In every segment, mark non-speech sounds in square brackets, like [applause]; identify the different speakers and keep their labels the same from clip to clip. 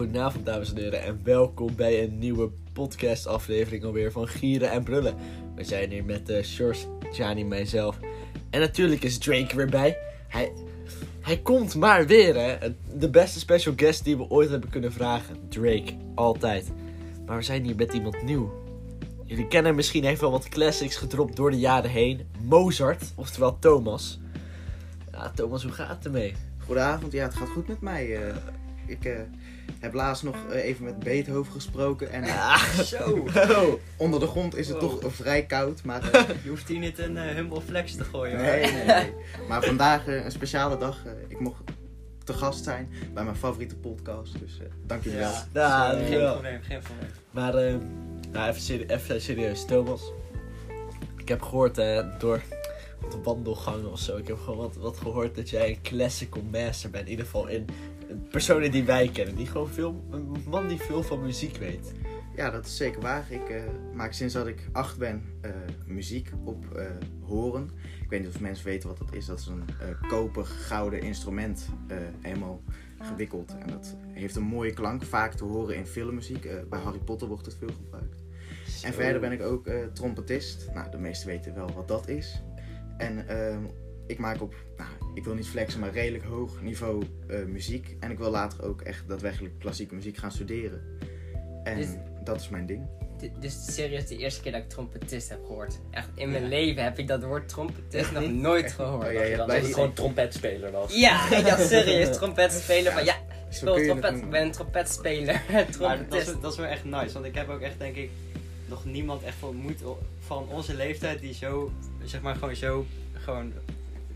Speaker 1: Goedenavond, dames en heren, en welkom bij een nieuwe podcast-aflevering alweer van Gieren en Brullen. We zijn hier met uh, Sjors, Gianni, mijzelf. En natuurlijk is Drake weer bij. Hij, hij komt maar weer, hè. De beste special guest die we ooit hebben kunnen vragen. Drake, altijd. Maar we zijn hier met iemand nieuw. Jullie kennen misschien, heeft wel wat classics gedropt door de jaren heen. Mozart, oftewel Thomas. Ja, Thomas, hoe gaat het ermee?
Speaker 2: Goedenavond, ja, het gaat goed met mij. Uh, ik uh, heb laatst nog uh, even met Beethoven gesproken. En
Speaker 1: Ah,
Speaker 3: Zo. [laughs]
Speaker 1: oh.
Speaker 2: onder de grond is het
Speaker 3: Oh.
Speaker 2: toch vrij koud. Maar, [laughs]
Speaker 3: Je hoeft hier niet een eh, humble flex te gooien.
Speaker 2: nee, nee, nee. maar vandaag eh, een speciale dag. Eh, ik mocht te gast zijn bij mijn favoriete podcast. Dus eh dank jullie wel.
Speaker 3: Ja,
Speaker 1: Ja,
Speaker 3: Zo, geen
Speaker 1: ja.
Speaker 3: probleem, geen probleem.
Speaker 1: Maar eh, nou, even, serie- even serieus, Thomas. Ik heb gehoord eh, door de wandelgangen of zo. Ik heb gewoon wat, wat gehoord dat jij een classical master bent. In ieder geval in personen die wij kennen. Die gewoon veel, een man die veel van muziek weet.
Speaker 2: Ja, dat is zeker waar. Ik eh, maak sinds dat ik acht ben eh, muziek op eh, horen. Ik weet niet of mensen weten wat dat is. Dat is een koper gouden instrument helemaal gewikkeld. En dat heeft een mooie klank. Vaak te horen in filmmuziek. Bij Harry Potter wordt het veel gebruikt. En verder ben ik ook trompetist. Nou, de meesten weten wel wat dat is. En ehm, ik maak op, nou, ik wil niet flexen, maar redelijk hoog niveau eh, muziek. En ik wil later ook echt daadwerkelijk klassieke muziek gaan studeren. En
Speaker 4: Dus-
Speaker 2: dat is mijn ding.
Speaker 4: Dit dit is serieus de eerste keer dat ik trompetist heb gehoord. Echt, in mijn leven heb ik dat woord trompetist nog nooit gehoord.
Speaker 2: Oh, ja, ja,
Speaker 5: dat het gewoon trompetspeler was.
Speaker 4: Ja, [laughs] ik dacht serieus, trompetspeler. Van ja, ik speel trompet, ik ben een trompetspeler, [laughs]
Speaker 3: Maar dat is,
Speaker 4: trompetist.
Speaker 3: dat is wel echt nice. Want ik heb ook echt, denk ik, nog niemand echt ontmoet van onze leeftijd die zo, zeg maar, gewoon zo, gewoon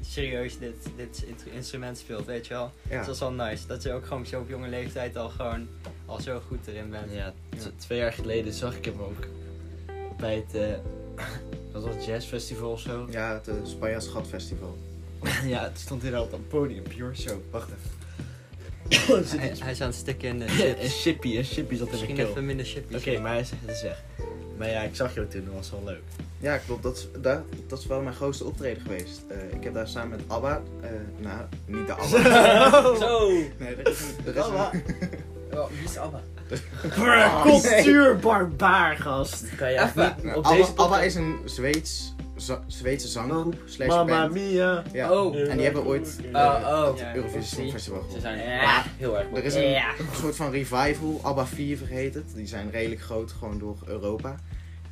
Speaker 3: serieus dit, dit instrument speelt, weet je wel. Dus
Speaker 2: Ja.
Speaker 3: dat is wel nice. Dat je ook gewoon zo op jonge leeftijd al gewoon, al zo goed erin bent.
Speaker 1: Ja, twee jaar geleden zag ik hem ook. Bij het, eh wat [laughs] was het, jazzfestival of zo?
Speaker 2: Ja, het uh, Spanjaard Schatfestival. [laughs]
Speaker 1: ja, het stond hier altijd op het podium. Pure show. Wacht even. [coughs]
Speaker 3: Hij, hij is aan het stikken in de
Speaker 1: een
Speaker 3: chips.
Speaker 1: chippy, een chippy zat in
Speaker 3: Misschien
Speaker 1: mijn keel.
Speaker 3: even minder chippies.
Speaker 1: Oké, maar hij zegt het is weg. Maar ja, ik zag jou toen, dat was wel leuk.
Speaker 2: Ja, klopt. Dat is, daar, dat is wel mijn grootste optreden geweest. Eh, ik heb daar samen met ABBA, eh, nou, niet de ABBA. [laughs] [laughs]
Speaker 5: Zo!
Speaker 2: nee, er is een... Er is
Speaker 1: ABBA?
Speaker 2: een
Speaker 4: Oh, wie is Abba? [laughs]
Speaker 1: Cultuurbarbaar, gast.
Speaker 5: Kan je echt niet
Speaker 2: Nou,
Speaker 5: op
Speaker 2: ABBA,
Speaker 5: deze
Speaker 2: ABBA is een Zweeds, Zweedse zanggroep slash
Speaker 1: Mamma
Speaker 2: band.
Speaker 1: mia.
Speaker 2: Ja.
Speaker 4: Oh.
Speaker 2: En die hebben ooit
Speaker 4: Oh, oh.
Speaker 2: het
Speaker 3: Ja,
Speaker 2: Eurovisie. Songfestival
Speaker 5: Ze
Speaker 2: gewonnen.
Speaker 5: zijn
Speaker 4: Ja.
Speaker 5: heel erg
Speaker 2: Er is een
Speaker 4: Ja.
Speaker 2: soort van revival, ABBA 4 heet het. Die zijn redelijk groot, gewoon door Europa.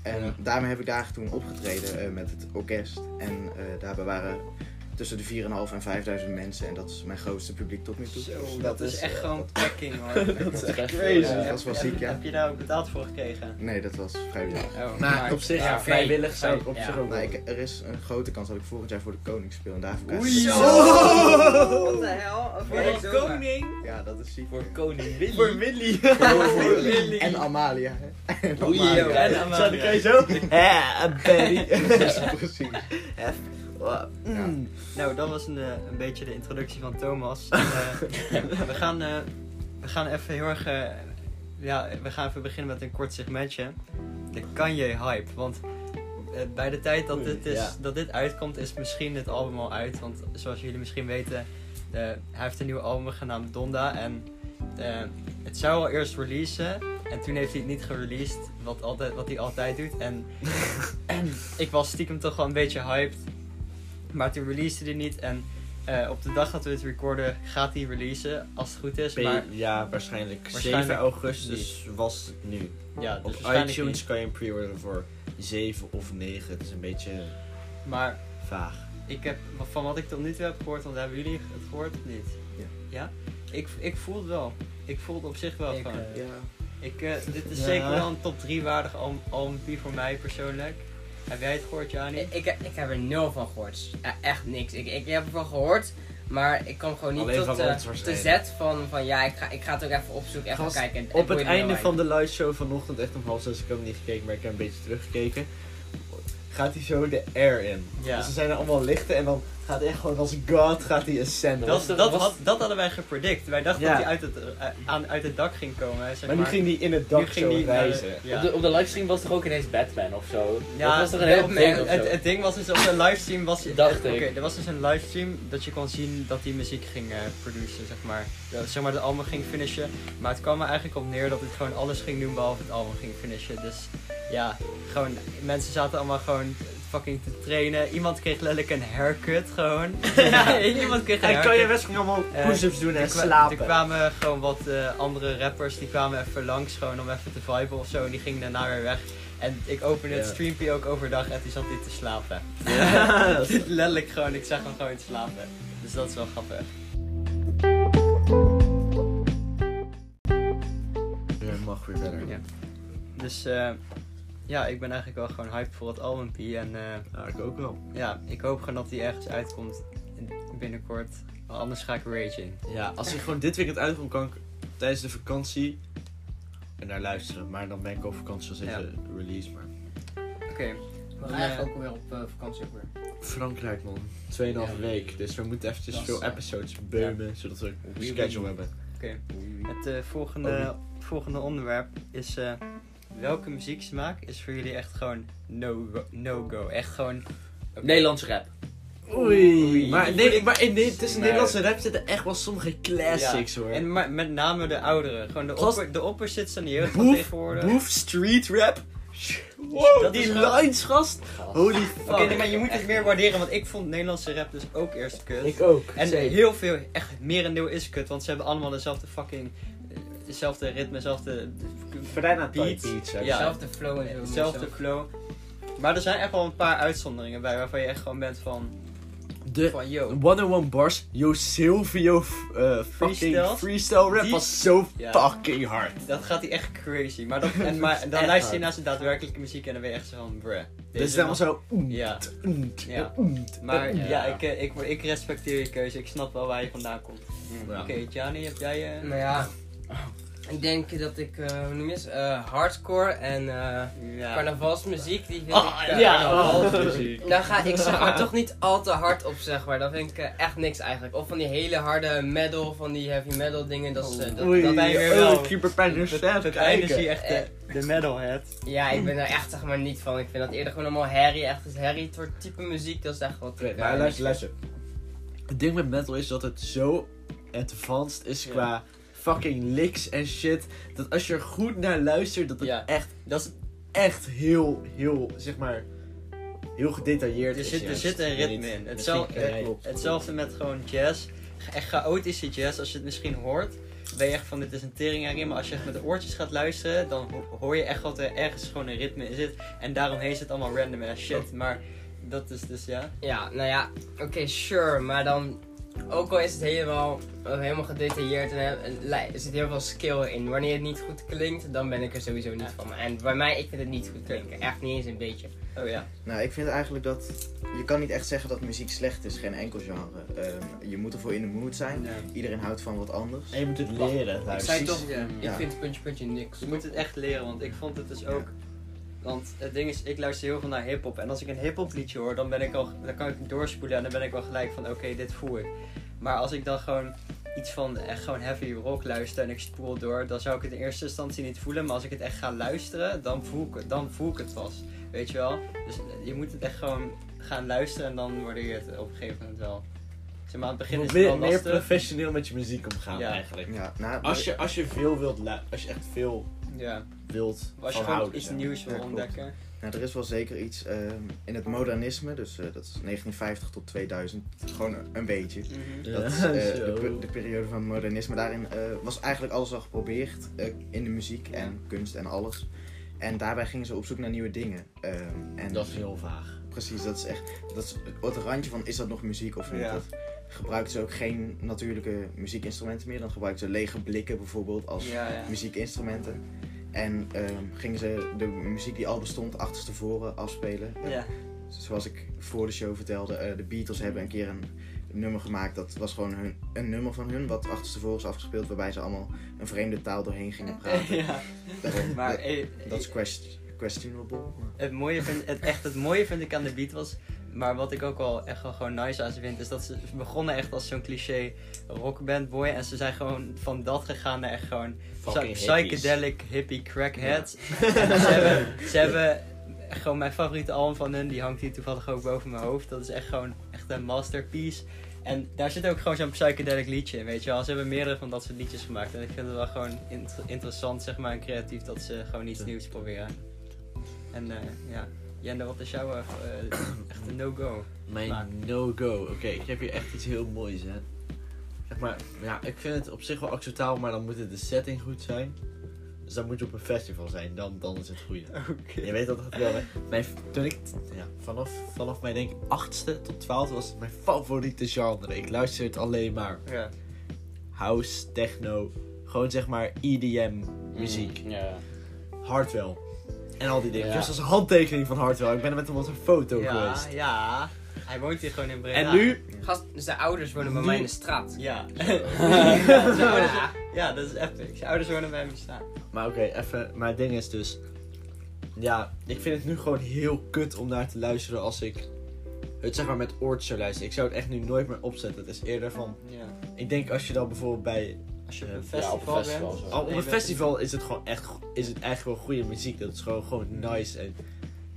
Speaker 2: En
Speaker 1: Ja.
Speaker 2: daarmee heb ik daar toen opgetreden eh, met het orkest. En eh, daarbij waren tussen de 4.500 en 5000 mensen. En dat is mijn grootste publiek tot nu toe.
Speaker 3: Zo, dat, is echt gewoon packing hoor. [laughs]
Speaker 1: Dat is echt
Speaker 5: echt
Speaker 1: crazy.
Speaker 2: Ja, dat is wel ziek, ja.
Speaker 3: Heb je daar ook betaald voor gekregen?
Speaker 2: Nee, dat was vrijwillig.
Speaker 3: Oh,
Speaker 1: Maar op zich,
Speaker 4: Ja,
Speaker 1: vrijwillig zou ik op
Speaker 4: Ja.
Speaker 1: zich ook
Speaker 2: Nou, ik, er is een grote kans dat ik volgend jaar voor de koning speel. En daarvoor krijg
Speaker 3: Oei,
Speaker 2: ik-
Speaker 3: zo. [laughs]
Speaker 4: Wat de hel?
Speaker 3: Voor de koning?
Speaker 2: Ja, dat is ziek.
Speaker 5: Voor koning Willy.
Speaker 1: Voor Willy. [laughs]
Speaker 2: Voor-
Speaker 3: Willy.
Speaker 2: En Amalia.
Speaker 4: Oei.
Speaker 3: En
Speaker 1: Zo,
Speaker 3: Amalia.
Speaker 1: kan je zo. Ja, Barry.
Speaker 2: Precies.
Speaker 1: Mm.
Speaker 3: Nou, dat was een, eh, een beetje de introductie van Thomas. [laughs] Eh, we, gaan, eh, we gaan even heel erg. ja, we gaan even beginnen met een kort segmentje. De Kanye-hype. Want eh, bij de tijd dat dit, is,
Speaker 1: Ja.
Speaker 3: dat dit uitkomt, is misschien het album al uit. Want zoals jullie misschien weten, eh, hij heeft een nieuw album genaamd Donda. En eh, het zou al eerst releasen. En toen heeft hij het niet gereleased, wat, altijd, wat hij altijd doet. En, [laughs] en ik was stiekem toch wel een beetje hyped. Maar toen releasede hij niet. En eh, op de dag dat we het recorden gaat hij releasen, als het goed is. Maar
Speaker 1: Ja, waarschijnlijk.
Speaker 3: Waarschijnlijk
Speaker 1: 7 augustus was het nu.
Speaker 3: ja,
Speaker 1: Op
Speaker 3: dus waarschijnlijk
Speaker 1: iTunes
Speaker 3: niet.
Speaker 1: kan je hem pre-orderen voor 7 of 9. Het is een beetje
Speaker 3: Maar
Speaker 1: vaag.
Speaker 3: ik heb, van wat ik tot nu toe heb gehoord, want hebben jullie het gehoord of niet?
Speaker 2: Ja.
Speaker 3: Ja? Ik, ik voel het wel. Ik voel het op zich wel
Speaker 4: Ik,
Speaker 3: gewoon.
Speaker 4: eh,
Speaker 2: Ja.
Speaker 3: Ik, eh, dit is
Speaker 1: Ja.
Speaker 3: zeker wel een top 3 waardig album, album voor mij persoonlijk. Heb jij het gehoord, Jani?
Speaker 4: Ik, ik, ik heb er nul van gehoord. Echt niks. Ik, ik heb ervan gehoord, maar ik kwam gewoon niet
Speaker 1: Alleen
Speaker 4: tot
Speaker 1: van
Speaker 4: de, de zet van, van ja, ik ga, ik ga het ook even opzoeken, even
Speaker 1: Gast,
Speaker 4: kijken.
Speaker 1: Op het einde van de live show vanochtend, echt om half zes, ik heb hem niet gekeken, maar ik heb een beetje teruggekeken. gaat hij zo de air in.
Speaker 3: Ja.
Speaker 1: Dus er zijn er allemaal lichten en dan gaat hij echt gewoon als god gaat hij ascenden.
Speaker 3: Dat, dat,
Speaker 5: was-
Speaker 3: had, dat hadden wij gepredict. Wij dachten
Speaker 1: Ja.
Speaker 3: dat hij uit het, eh, aan, uit het dak ging komen. Zeg
Speaker 1: maar nu ging hij in het dak
Speaker 3: nu ging die ja.
Speaker 5: Op, de, op de livestream was toch ook ineens Batman of zo?
Speaker 3: Ja,
Speaker 5: dat was toch een heel
Speaker 3: Batman.
Speaker 5: ding of zo?
Speaker 3: het, het ding was dus op de livestream was je,
Speaker 5: Dacht
Speaker 3: Oké,
Speaker 5: ik.
Speaker 3: er was dus een livestream dat je kon zien dat hij muziek ging eh produceren, zeg maar. Dat, zeg maar, het album ging finishen. Maar het kwam er eigenlijk op neer dat het gewoon alles ging doen behalve het album ging finishen. Dus ja, gewoon, mensen zaten allemaal gewoon fucking te trainen. Iemand kreeg letterlijk een haircut gewoon. [laughs] Iemand kreeg een
Speaker 1: En kan je best gewoon allemaal
Speaker 3: Eh,
Speaker 1: push-ups doen en slapen.
Speaker 3: Er kwamen gewoon wat eh, andere rappers, die kwamen even langs gewoon om even te viben of zo. En die gingen daarna weer weg. En ik opende het
Speaker 1: Ja.
Speaker 3: streampje ook overdag en toen zat hij te slapen.
Speaker 1: Ja, [laughs]
Speaker 3: Letterlijk gewoon, ik zag hem gewoon te slapen. Dus dat is wel grappig.
Speaker 1: Je mag weer verder.
Speaker 3: Ja. Dus eh, ja, ik ben eigenlijk wel gewoon hyped voor het albumpie. En eh,
Speaker 1: Ja, ik ook wel.
Speaker 3: ja, ik hoop gewoon dat hij ergens uitkomt in- binnenkort. Anders ga ik raging.
Speaker 1: Ja, als hij gewoon dit weekend uitkomt, kan ik tijdens de vakantie er naar luisteren. Maar dan ben ik op vakantie als
Speaker 3: Ja.
Speaker 1: deze release. Maar
Speaker 4: We
Speaker 3: Oké.
Speaker 4: gaan
Speaker 3: Dan,
Speaker 4: eigenlijk
Speaker 3: eh,
Speaker 4: ook weer op eh, vakantie ook weer.
Speaker 1: Frankrijk man, 2,5
Speaker 4: Ja.
Speaker 1: week. Dus we moeten eventjes
Speaker 4: is,
Speaker 1: veel episodes beumen, zodat we een schedule hebben.
Speaker 3: Oké. Het eh, volgende, volgende onderwerp is eh, welke muzieksmaak is voor jullie echt gewoon no-go? No go? echt gewoon... oké.
Speaker 5: Nederlandse rap.
Speaker 1: Oei.
Speaker 3: Oei.
Speaker 1: Maar, nee, maar in, nee, tussen
Speaker 5: Nee.
Speaker 1: Nederlandse rap zitten echt wel sommige classics hoor.
Speaker 3: En maar met name de ouderen. Gewoon de,
Speaker 1: Gast-
Speaker 3: opper, de opposites aan de jeugd van
Speaker 1: Boef,
Speaker 3: tegenwoordig.
Speaker 1: Boef Street Rap. Wow,
Speaker 3: Dat
Speaker 1: die
Speaker 3: gewoon-
Speaker 1: lines gast. Holy fuck.
Speaker 3: Oké, nee, maar je moet het meer waarderen, want ik vond Nederlandse rap dus ook eerst kut.
Speaker 1: Ik ook.
Speaker 3: en
Speaker 1: zeker.
Speaker 3: heel veel, echt merendeel is kut, want ze hebben allemaal dezelfde fucking... Dezelfde ritme, dezelfde
Speaker 1: Verena
Speaker 3: beats. Ja.
Speaker 4: Dezelfde flow en zo.
Speaker 3: Hetzelfde flow. Maar er zijn echt wel een paar uitzonderingen bij waarvan je echt gewoon bent van...
Speaker 1: De
Speaker 3: Van yo.
Speaker 1: 101 Bars, Yo Silvio eh fucking
Speaker 3: Freestyles?
Speaker 1: freestyle rap
Speaker 3: Die-
Speaker 1: was zo
Speaker 3: Ja.
Speaker 1: fucking hard.
Speaker 3: Dat gaat hij echt crazy. Maar, dat, en, maar [laughs] dan luister je naar zijn daadwerkelijke muziek en dan ben je echt zo van bruh.
Speaker 1: Het is helemaal zo. oemt,
Speaker 3: Ja.
Speaker 1: oemt,
Speaker 3: Ja.
Speaker 1: oemt,
Speaker 3: Maar ja, ik, ik, ik respecteer je keuze. Ik snap wel waar je vandaan komt.
Speaker 1: Ja.
Speaker 3: Oké, Gianni, heb jij... eh
Speaker 4: Nou ja, ik denk dat ik, eh, hoe noem je het, Eh, hardcore en eh,
Speaker 3: ja.
Speaker 4: carnavalsmuziek, die vind
Speaker 1: Ah,
Speaker 4: ik...
Speaker 1: ja.
Speaker 5: Carnavalsmuziek. [laughs]
Speaker 4: Daar ga ik zeg maar toch niet al te hard op zeg maar. Dat vind ik echt niks eigenlijk. Of van die hele harde metal, van die heavy metal dingen. Dat is, dat,
Speaker 1: Oei,
Speaker 3: dat ben je weer
Speaker 1: oh,
Speaker 3: wel. Het, einde zie je echt de, de metalhead.
Speaker 4: ja, ik ben daar echt zeg maar niet van. Ik vind dat eerder gewoon allemaal herrie. Echt het herrie soort type muziek. Dat is echt wat.
Speaker 1: Maar luister. Het ding met metal is dat het zo advanced is
Speaker 3: Ja.
Speaker 1: Fucking licks en shit. Dat als je er goed naar luistert, dat het
Speaker 3: Ja.
Speaker 1: echt,
Speaker 3: Dat is,
Speaker 1: echt heel, heel, zeg maar, heel gedetailleerd
Speaker 3: er,
Speaker 1: is.
Speaker 3: zit, er
Speaker 1: juist.
Speaker 3: zit een
Speaker 1: Niet
Speaker 3: ritme in.
Speaker 1: muziek,
Speaker 3: Hetzelfde,
Speaker 1: ja, klopt.
Speaker 3: hetzelfde met gewoon jazz. Echt chaotische jazz, als je het misschien hoort, ben je echt van dit is een tering erin. Maar als je echt met de oortjes gaat luisteren, dan ho- hoor je echt dat er ergens gewoon een ritme in zit. En daarom heet het allemaal random as shit. Maar dat is dus ja.
Speaker 4: Ja, nou ja, oké, sure. Maar dan, ook al is het helemaal, helemaal gedetailleerd en, er zit heel veel skill in. Wanneer het niet goed klinkt, dan ben ik er sowieso niet
Speaker 3: Ja.
Speaker 4: van. En bij mij, ik vind het niet goed klinken. Echt niet eens een beetje.
Speaker 3: Oh ja.
Speaker 2: Nou, ik vind eigenlijk dat je kan niet echt zeggen dat muziek slecht is, geen enkel genre. Ehm, je moet ervoor in de mood zijn. Iedereen houdt van wat anders.
Speaker 1: En je moet het leren.
Speaker 4: Ik zei toch,
Speaker 3: Ja.
Speaker 4: ik vind puntje puntje niks.
Speaker 3: Je moet het echt leren, want ik vond het dus ook. Want het ding is, ik luister heel veel naar hip-hop. En als ik een hip-hop liedje hoor, dan, ben ik al, dan kan ik doorspoelen en dan ben ik wel gelijk van: oké, dit voel ik. Maar als ik dan gewoon iets van echt gewoon heavy rock luister en ik spoel door, dan zou ik het in eerste instantie niet voelen. Maar als ik het echt ga luisteren, dan voel ik het, dan voel ik het pas. Weet je wel? Dus je moet het echt gewoon gaan luisteren en dan waardeer je het op een gegeven moment wel. Zeg maar, aan het
Speaker 1: Je
Speaker 3: begin
Speaker 1: moet
Speaker 3: is het wel
Speaker 1: meer, meer
Speaker 3: lastig.
Speaker 1: professioneel met je muziek omgaan
Speaker 3: Ja.
Speaker 1: eigenlijk.
Speaker 2: Ja, nou,
Speaker 1: Als je, als je veel wilt, als je echt veel
Speaker 3: Ja,
Speaker 1: wilt
Speaker 3: als je
Speaker 1: van
Speaker 3: gewoon
Speaker 1: houden,
Speaker 3: iets nieuws wil ontdekken.
Speaker 2: nou, er is wel zeker iets ehm, in het modernisme, dus eh, dat is 1950 tot 2000, gewoon een, beetje.
Speaker 3: Mhm.
Speaker 2: Dat is eh, de, de periode van modernisme. Daarin eh, was eigenlijk alles al geprobeerd in de muziek en kunst en alles. En daarbij gingen ze op zoek naar nieuwe dingen. Ehm, en
Speaker 1: Dat is heel vaag.
Speaker 2: precies, dat is echt dat is het randje van is dat nog muziek of niet.
Speaker 3: Ja.
Speaker 2: Dat gebruikten ze ook geen natuurlijke muziekinstrumenten meer. Dan gebruikten ze lege blikken bijvoorbeeld als
Speaker 3: Ja, ja.
Speaker 2: muziekinstrumenten. En ehm, gingen ze de muziek die al bestond achterstevoren afspelen. Eh,
Speaker 3: Ja.
Speaker 2: Zoals ik voor de show vertelde, eh, de Beatles hebben een keer een nummer gemaakt. Dat was gewoon hun, een nummer van hun, wat achterstevoren is afgespeeld. Waarbij ze allemaal een vreemde taal doorheen gingen [laughs] praten.
Speaker 3: ja. Maar
Speaker 2: dat,
Speaker 3: eh,
Speaker 2: dat is quest- questionable.
Speaker 3: Het mooie vind, het, echt het mooie vind ik aan de Beatles, maar wat ik ook wel echt wel gewoon nice aan ze vind, is dat ze begonnen echt als zo'n cliché rockband boy en ze zijn gewoon van dat gegaan naar echt gewoon
Speaker 1: Fucking
Speaker 3: psy-
Speaker 1: hippies.
Speaker 3: psychedelic hippie crackheads. [laughs] Ze hebben, ze hebben gewoon mijn favoriete album van hun, die hangt hier toevallig ook boven mijn hoofd. Dat is echt gewoon echt een masterpiece. En daar zit ook gewoon zo'n psychedelic liedje in, weet je wel. Ze hebben meerdere van dat soort liedjes gemaakt. En ik vind het wel gewoon int- interessant, zeg maar, en creatief dat ze gewoon iets nieuws proberen. En eh, ja, Jende, wat is jouw eh, eh, echt een no-go?
Speaker 1: Mijn
Speaker 3: Maar-
Speaker 1: no-go. Oké, ik heb hier echt iets heel moois, hè. Zeg maar, ja, ik vind het op zich wel acceptabel, maar dan moet het de setting goed zijn. Dus dan moet je op een festival zijn, dan, dan is het goede. [laughs]
Speaker 3: Oké.
Speaker 1: Je weet dat het wel, hè. Mijn, toen ik, ja, vanaf, vanaf mijn denk ik achtste tot twaalfde was het mijn favoriete genre. Ik luister het alleen maar.
Speaker 3: Ja.
Speaker 1: House, techno, gewoon zeg maar EDM muziek.
Speaker 5: Mm, Ja.
Speaker 1: Hardwell. En al die dingen.
Speaker 5: Ja.
Speaker 1: Dus als een handtekening van Hardwell. Ik ben er met hem op een foto
Speaker 3: Ja,
Speaker 1: geweest.
Speaker 3: ja. Hij woont hier gewoon in Breda.
Speaker 1: En nu,
Speaker 4: Gast, dus de ouders wonen bij
Speaker 1: Nu-
Speaker 4: mij in de straat.
Speaker 3: Ja.
Speaker 4: Ja, [laughs]
Speaker 3: dat is epic. Zijn ouders wonen bij hem staan.
Speaker 1: Maar oké, even. Maar het ding is dus. Ja, ik vind het nu gewoon heel kut om naar te luisteren als ik het zeg maar met oortjes zou luisteren. Ik zou het echt nu nooit meer opzetten. Het is eerder van.
Speaker 3: Ja.
Speaker 1: Ik denk als je dan bijvoorbeeld bij.
Speaker 3: Als je op
Speaker 1: Ja,
Speaker 3: een
Speaker 5: ja,
Speaker 3: festival,
Speaker 5: op een festival
Speaker 3: bent.
Speaker 5: zo.
Speaker 1: Al op een festival is het gewoon echt. Is het eigenlijk wel goede muziek. Dat is gewoon, gewoon nice. En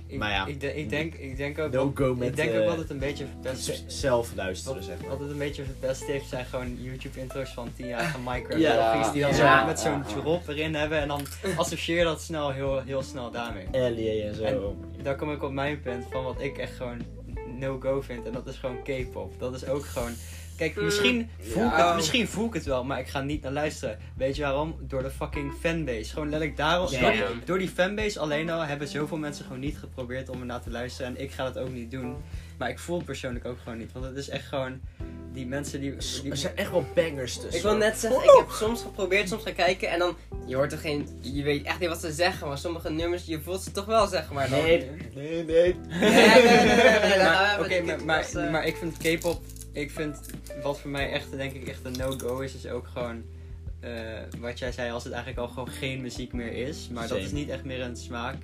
Speaker 3: Ik,
Speaker 1: Maar ja.
Speaker 3: ik, de- ik, denk, ik denk ook.
Speaker 1: no go met.
Speaker 3: ik denk
Speaker 1: eh,
Speaker 3: ook wat het een beetje verpest
Speaker 1: zelf luisteren,
Speaker 3: Wat,
Speaker 1: zeg maar.
Speaker 3: wat het een beetje verpest heeft zijn gewoon YouTube-intro's van 10-jarige [laughs] Minecraft
Speaker 1: Ja.
Speaker 3: jochies die dan
Speaker 4: Ja.
Speaker 3: zo met zo'n
Speaker 5: Ja.
Speaker 3: drop erin hebben en dan associeer dat snel heel, heel snel daarmee.
Speaker 1: Alien en zo.
Speaker 3: En- Daar kom ik op mijn punt van wat ik echt gewoon no-go vind en dat is gewoon K-pop. Dat is ook gewoon... Kijk,
Speaker 4: Mm.
Speaker 3: misschien voel, ik het, misschien voel ik het wel, maar ik ga niet naar luisteren. Weet je waarom? Door de fucking fanbase. Gewoon letterlijk daarom. Door, die, door die fanbase alleen al hebben zoveel mensen gewoon niet geprobeerd om er naar te luisteren. En ik ga dat ook niet doen. Maar ik voel het persoonlijk ook gewoon niet. Want het is echt gewoon... Die mensen die... die
Speaker 1: Er zijn echt wel bangers tussen.
Speaker 4: Ik wil net zeggen, ik heb soms geprobeerd, soms gaan kijken en dan, je hoort er geen, je weet echt niet wat ze zeggen, maar sommige nummers, je voelt ze toch wel zeg maar. Dan,
Speaker 1: Nee, nee, nee.
Speaker 4: Nee, nee, nee, nee, nee, dan gaan
Speaker 3: maar, oké, maar, maar,
Speaker 4: eh,
Speaker 3: maar ik vind K-pop, ik vind wat voor mij echt, denk ik, echt een no-go is, is ook gewoon eh, wat jij zei, als het eigenlijk al gewoon geen muziek meer is. Maar dat is niet echt meer een smaak,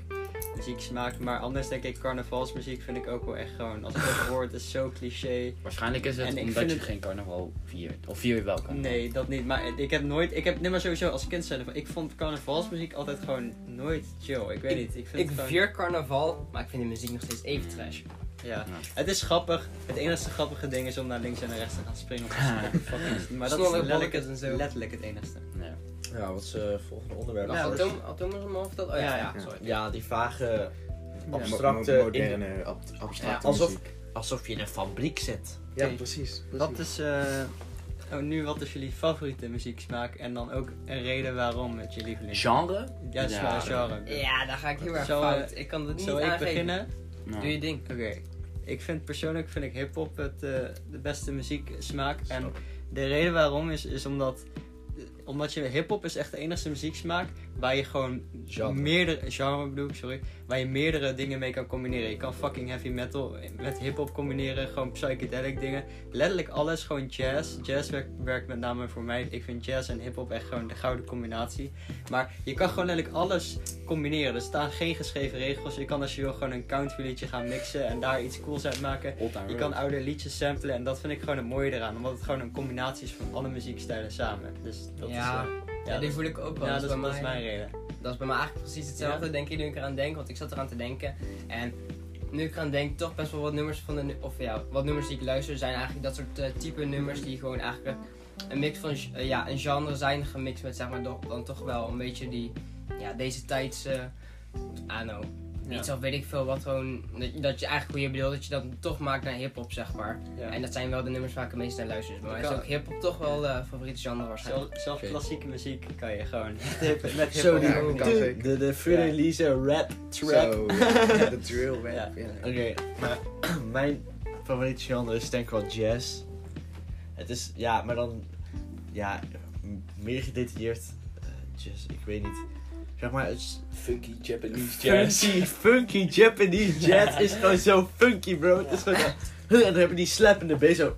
Speaker 3: muzieksmaak. Maar anders denk ik, carnavalsmuziek vind ik ook wel echt gewoon, als ik dat [laughs] hoor, het is zo cliché.
Speaker 5: Waarschijnlijk is het
Speaker 3: En
Speaker 5: omdat je
Speaker 3: het-
Speaker 5: geen carnaval viert. Of vier je wel carnaval?
Speaker 3: Nee, dat niet. Maar ik heb nooit, ik heb, nee maar sowieso als kind zijn ik vond carnavalsmuziek altijd gewoon nooit chill. Ik weet niet, ik vind
Speaker 4: ik
Speaker 3: het gewoon...
Speaker 4: vier carnaval, maar ik vind de muziek nog steeds even trash.
Speaker 3: Ja.
Speaker 5: Ja.
Speaker 3: Het is grappig. Het enige grappige ding is om naar links en naar rechts te gaan springen op de [laughs] Maar dat is letterlijk het,
Speaker 4: en zo.
Speaker 3: letterlijk het enigste.
Speaker 5: Nee.
Speaker 1: Ja, wat is het volgende onderwerp?
Speaker 3: Ja,
Speaker 4: Ja,
Speaker 3: dat
Speaker 4: Atoom, Atoom is omhoog dat? Oh ja,
Speaker 3: Ja,
Speaker 4: ja,
Speaker 3: ja.
Speaker 4: sorry.
Speaker 1: Ja, die vage, abstracte,
Speaker 2: mo- moderne, ab- abstracte
Speaker 1: alsof-
Speaker 2: muziek.
Speaker 1: alsof je in een fabriek zit.
Speaker 2: Ja, precies.
Speaker 3: Wat is, eh, oh, nu wat is jullie favoriete muzieksmaak en dan ook een reden waarom het je lieveling?
Speaker 5: Genre?
Speaker 3: Ja,
Speaker 5: Ja.
Speaker 3: genre.
Speaker 4: Ja, daar ga ik heel erg fout.
Speaker 3: eh,
Speaker 4: Ik kan het niet
Speaker 3: Zal ik
Speaker 4: aangeven.
Speaker 3: beginnen?
Speaker 5: Nou.
Speaker 4: Doe je ding.
Speaker 3: Oké. Ik vind persoonlijk vind ik hip-hop het, eh, de beste muzieksmaak. En
Speaker 1: Snap
Speaker 3: de reden waarom is, is omdat, omdat je hip-hop is echt de enige muzieksmaak waar je gewoon
Speaker 1: Genre.
Speaker 3: meerdere genre bedoel ik, sorry, waar je meerdere dingen mee kan combineren. Je kan fucking heavy metal met hip-hop combineren, gewoon psychedelic dingen, letterlijk alles, gewoon jazz. Jazz werkt, werkt met name voor mij. Ik vind jazz en hip-hop echt gewoon de gouden combinatie. Maar je kan gewoon letterlijk alles combineren. Er staan geen geschreven regels. Je kan als je wil gewoon een country liedje gaan mixen en daar iets cools uit maken. Je kan oude liedjes samplen en dat vind ik gewoon het mooie eraan. Omdat het gewoon een combinatie is van alle muziekstijlen samen. Dus dat
Speaker 4: Ja.
Speaker 3: is... eh,
Speaker 4: Ja, die voel ik ook wel.
Speaker 3: ja,
Speaker 4: dat, is
Speaker 3: dat mijn reden.
Speaker 4: dat is bij mij eigenlijk precies hetzelfde, denk ik, nu ik eraan denk. Want ik zat eraan te denken. En nu ik eraan denk, toch best wel wat nummers van de... Of ja, wat nummers die ik luister zijn eigenlijk dat soort eh, type nummers die gewoon eigenlijk een mix van... eh, ja, een genre zijn gemixt met zeg maar dan toch wel een beetje die... Ja, deze tijds... eh I know.
Speaker 3: Ja.
Speaker 4: Iets of weet ik veel wat gewoon... Dat, dat je eigenlijk hoe je bedoelt, dat je dat toch maakt naar hip-hop, zeg maar.
Speaker 3: Ja.
Speaker 4: En dat zijn wel de nummers waar ik het meest naar luister.
Speaker 3: Ik
Speaker 4: is ook hip-hop toch wel de favoriete genre waarschijnlijk.
Speaker 3: Zelf, klassieke muziek kan je gewoon [laughs] met hip
Speaker 1: Zo, die,
Speaker 2: Ja,
Speaker 3: hop.
Speaker 2: kan
Speaker 1: de, de, de Furelise rap trap.
Speaker 2: Zo, [laughs] de drill rap.
Speaker 3: Ja.
Speaker 2: Ja.
Speaker 1: Oké, maar [clears throat] mijn favoriete genre is denk ik wel jazz. Het is, ja, maar dan, ja, meer gedetailleerd eh, jazz, ik weet niet. Zeg maar, het is
Speaker 5: Funky Japanese jazz.
Speaker 1: funky, funky Japanese jazz is gewoon zo funky, bro. Het is gewoon zo, [laughs] en dan hebben die slappende bass zo,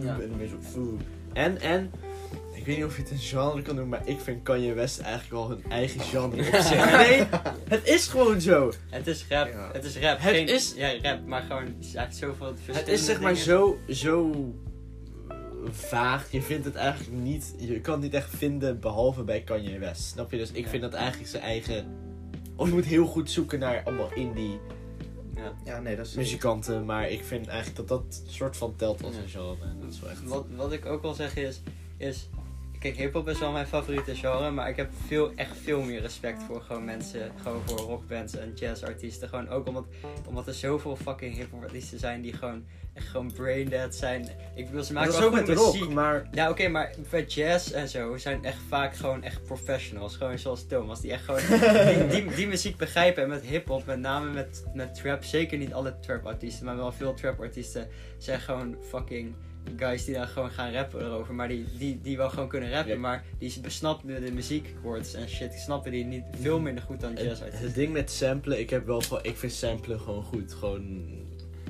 Speaker 3: Ja.
Speaker 1: en dan weer zo. En, en, ik weet niet of je het een genre kan noemen, maar ik vind Kanye West eigenlijk wel hun eigen genre op zich. [laughs] Nee, het is gewoon zo.
Speaker 3: Het is rap,
Speaker 2: Ja.
Speaker 3: het is rap.
Speaker 1: Het
Speaker 3: Geen,
Speaker 1: is-
Speaker 3: Ja, rap, maar gewoon, heeft zoveel
Speaker 1: Het is zeg maar
Speaker 3: dingen.
Speaker 1: zo, zo vaag. Je vindt het eigenlijk niet, je kan het niet echt vinden behalve bij Kanye West. Snap je? Dus ik
Speaker 3: Ja.
Speaker 1: vind dat eigenlijk zijn eigen... Of je moet heel goed zoeken naar allemaal indie
Speaker 3: Ja.
Speaker 2: Ja, nee, dat is...
Speaker 1: muzikanten. Maar ik vind eigenlijk dat dat soort van telt als
Speaker 3: Ja.
Speaker 1: een genre. Dat is wel echt...
Speaker 3: Wat, wat ik ook wil zeggen is, is kijk, hip-hop is wel mijn favoriete genre, maar ik heb veel, echt veel meer respect voor gewoon mensen, gewoon voor rockbands en jazzartiesten. Gewoon ook omdat, omdat er zoveel fucking hip-hop artiesten zijn die gewoon echt gewoon brain dead zijn. Ik bedoel, ze maken
Speaker 1: dat is ook met
Speaker 3: goede
Speaker 1: rock,
Speaker 3: muziek.
Speaker 1: maar...
Speaker 3: Ja, oké, maar bij jazz en zo zijn echt vaak gewoon echt professionals. Gewoon zoals Thomas, die echt gewoon [laughs] die, die, die muziek begrijpen. En met hip-hop, met name met, met trap, zeker niet alle trap-artiesten, maar wel veel trap-artiesten zijn gewoon fucking guys die daar gewoon gaan rappen erover. Maar die, die, die wel gewoon kunnen rappen,
Speaker 1: Ja.
Speaker 3: maar die besnappen de muziekwoords en shit. Snappen die niet veel minder goed dan
Speaker 1: Het,
Speaker 3: jazzartiesten.
Speaker 1: het ding met samplen, ik heb wel van, ik vind samplen gewoon goed. Gewoon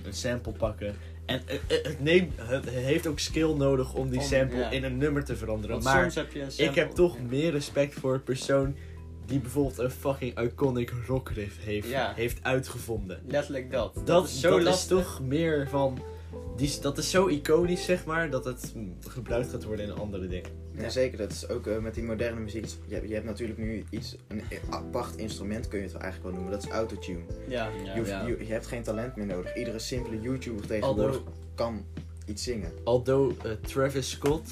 Speaker 1: een sample pakken. En het, het, het neemt, het heeft ook skill nodig om die
Speaker 3: Om-
Speaker 1: sample
Speaker 3: ja.
Speaker 1: in een nummer te veranderen.
Speaker 3: Want
Speaker 1: maar
Speaker 3: soms heb je een
Speaker 1: ik heb toch meer respect voor een persoon die bijvoorbeeld een fucking iconic rockriff heeft,
Speaker 3: Ja.
Speaker 1: heeft uitgevonden.
Speaker 3: Letterlijk dat. Dat,
Speaker 1: Dat,
Speaker 3: is zo
Speaker 1: dat is toch meer van. Die, dat is zo iconisch, zeg maar, dat het mm, gebruikt gaat worden in andere dingen.
Speaker 2: Ja, zeker. Dat is ook eh, met die moderne muziek. Je, hebt- je hebt natuurlijk nu iets, een apart instrument kun je het wel eigenlijk wel noemen. Dat is autotune.
Speaker 3: Ja.
Speaker 2: je, hoeft-
Speaker 5: ja.
Speaker 2: je, je hebt geen talent meer nodig. Iedere simpele YouTuber tegenwoordig
Speaker 1: Although,
Speaker 2: kan iets zingen.
Speaker 1: although eh, Travis Scott,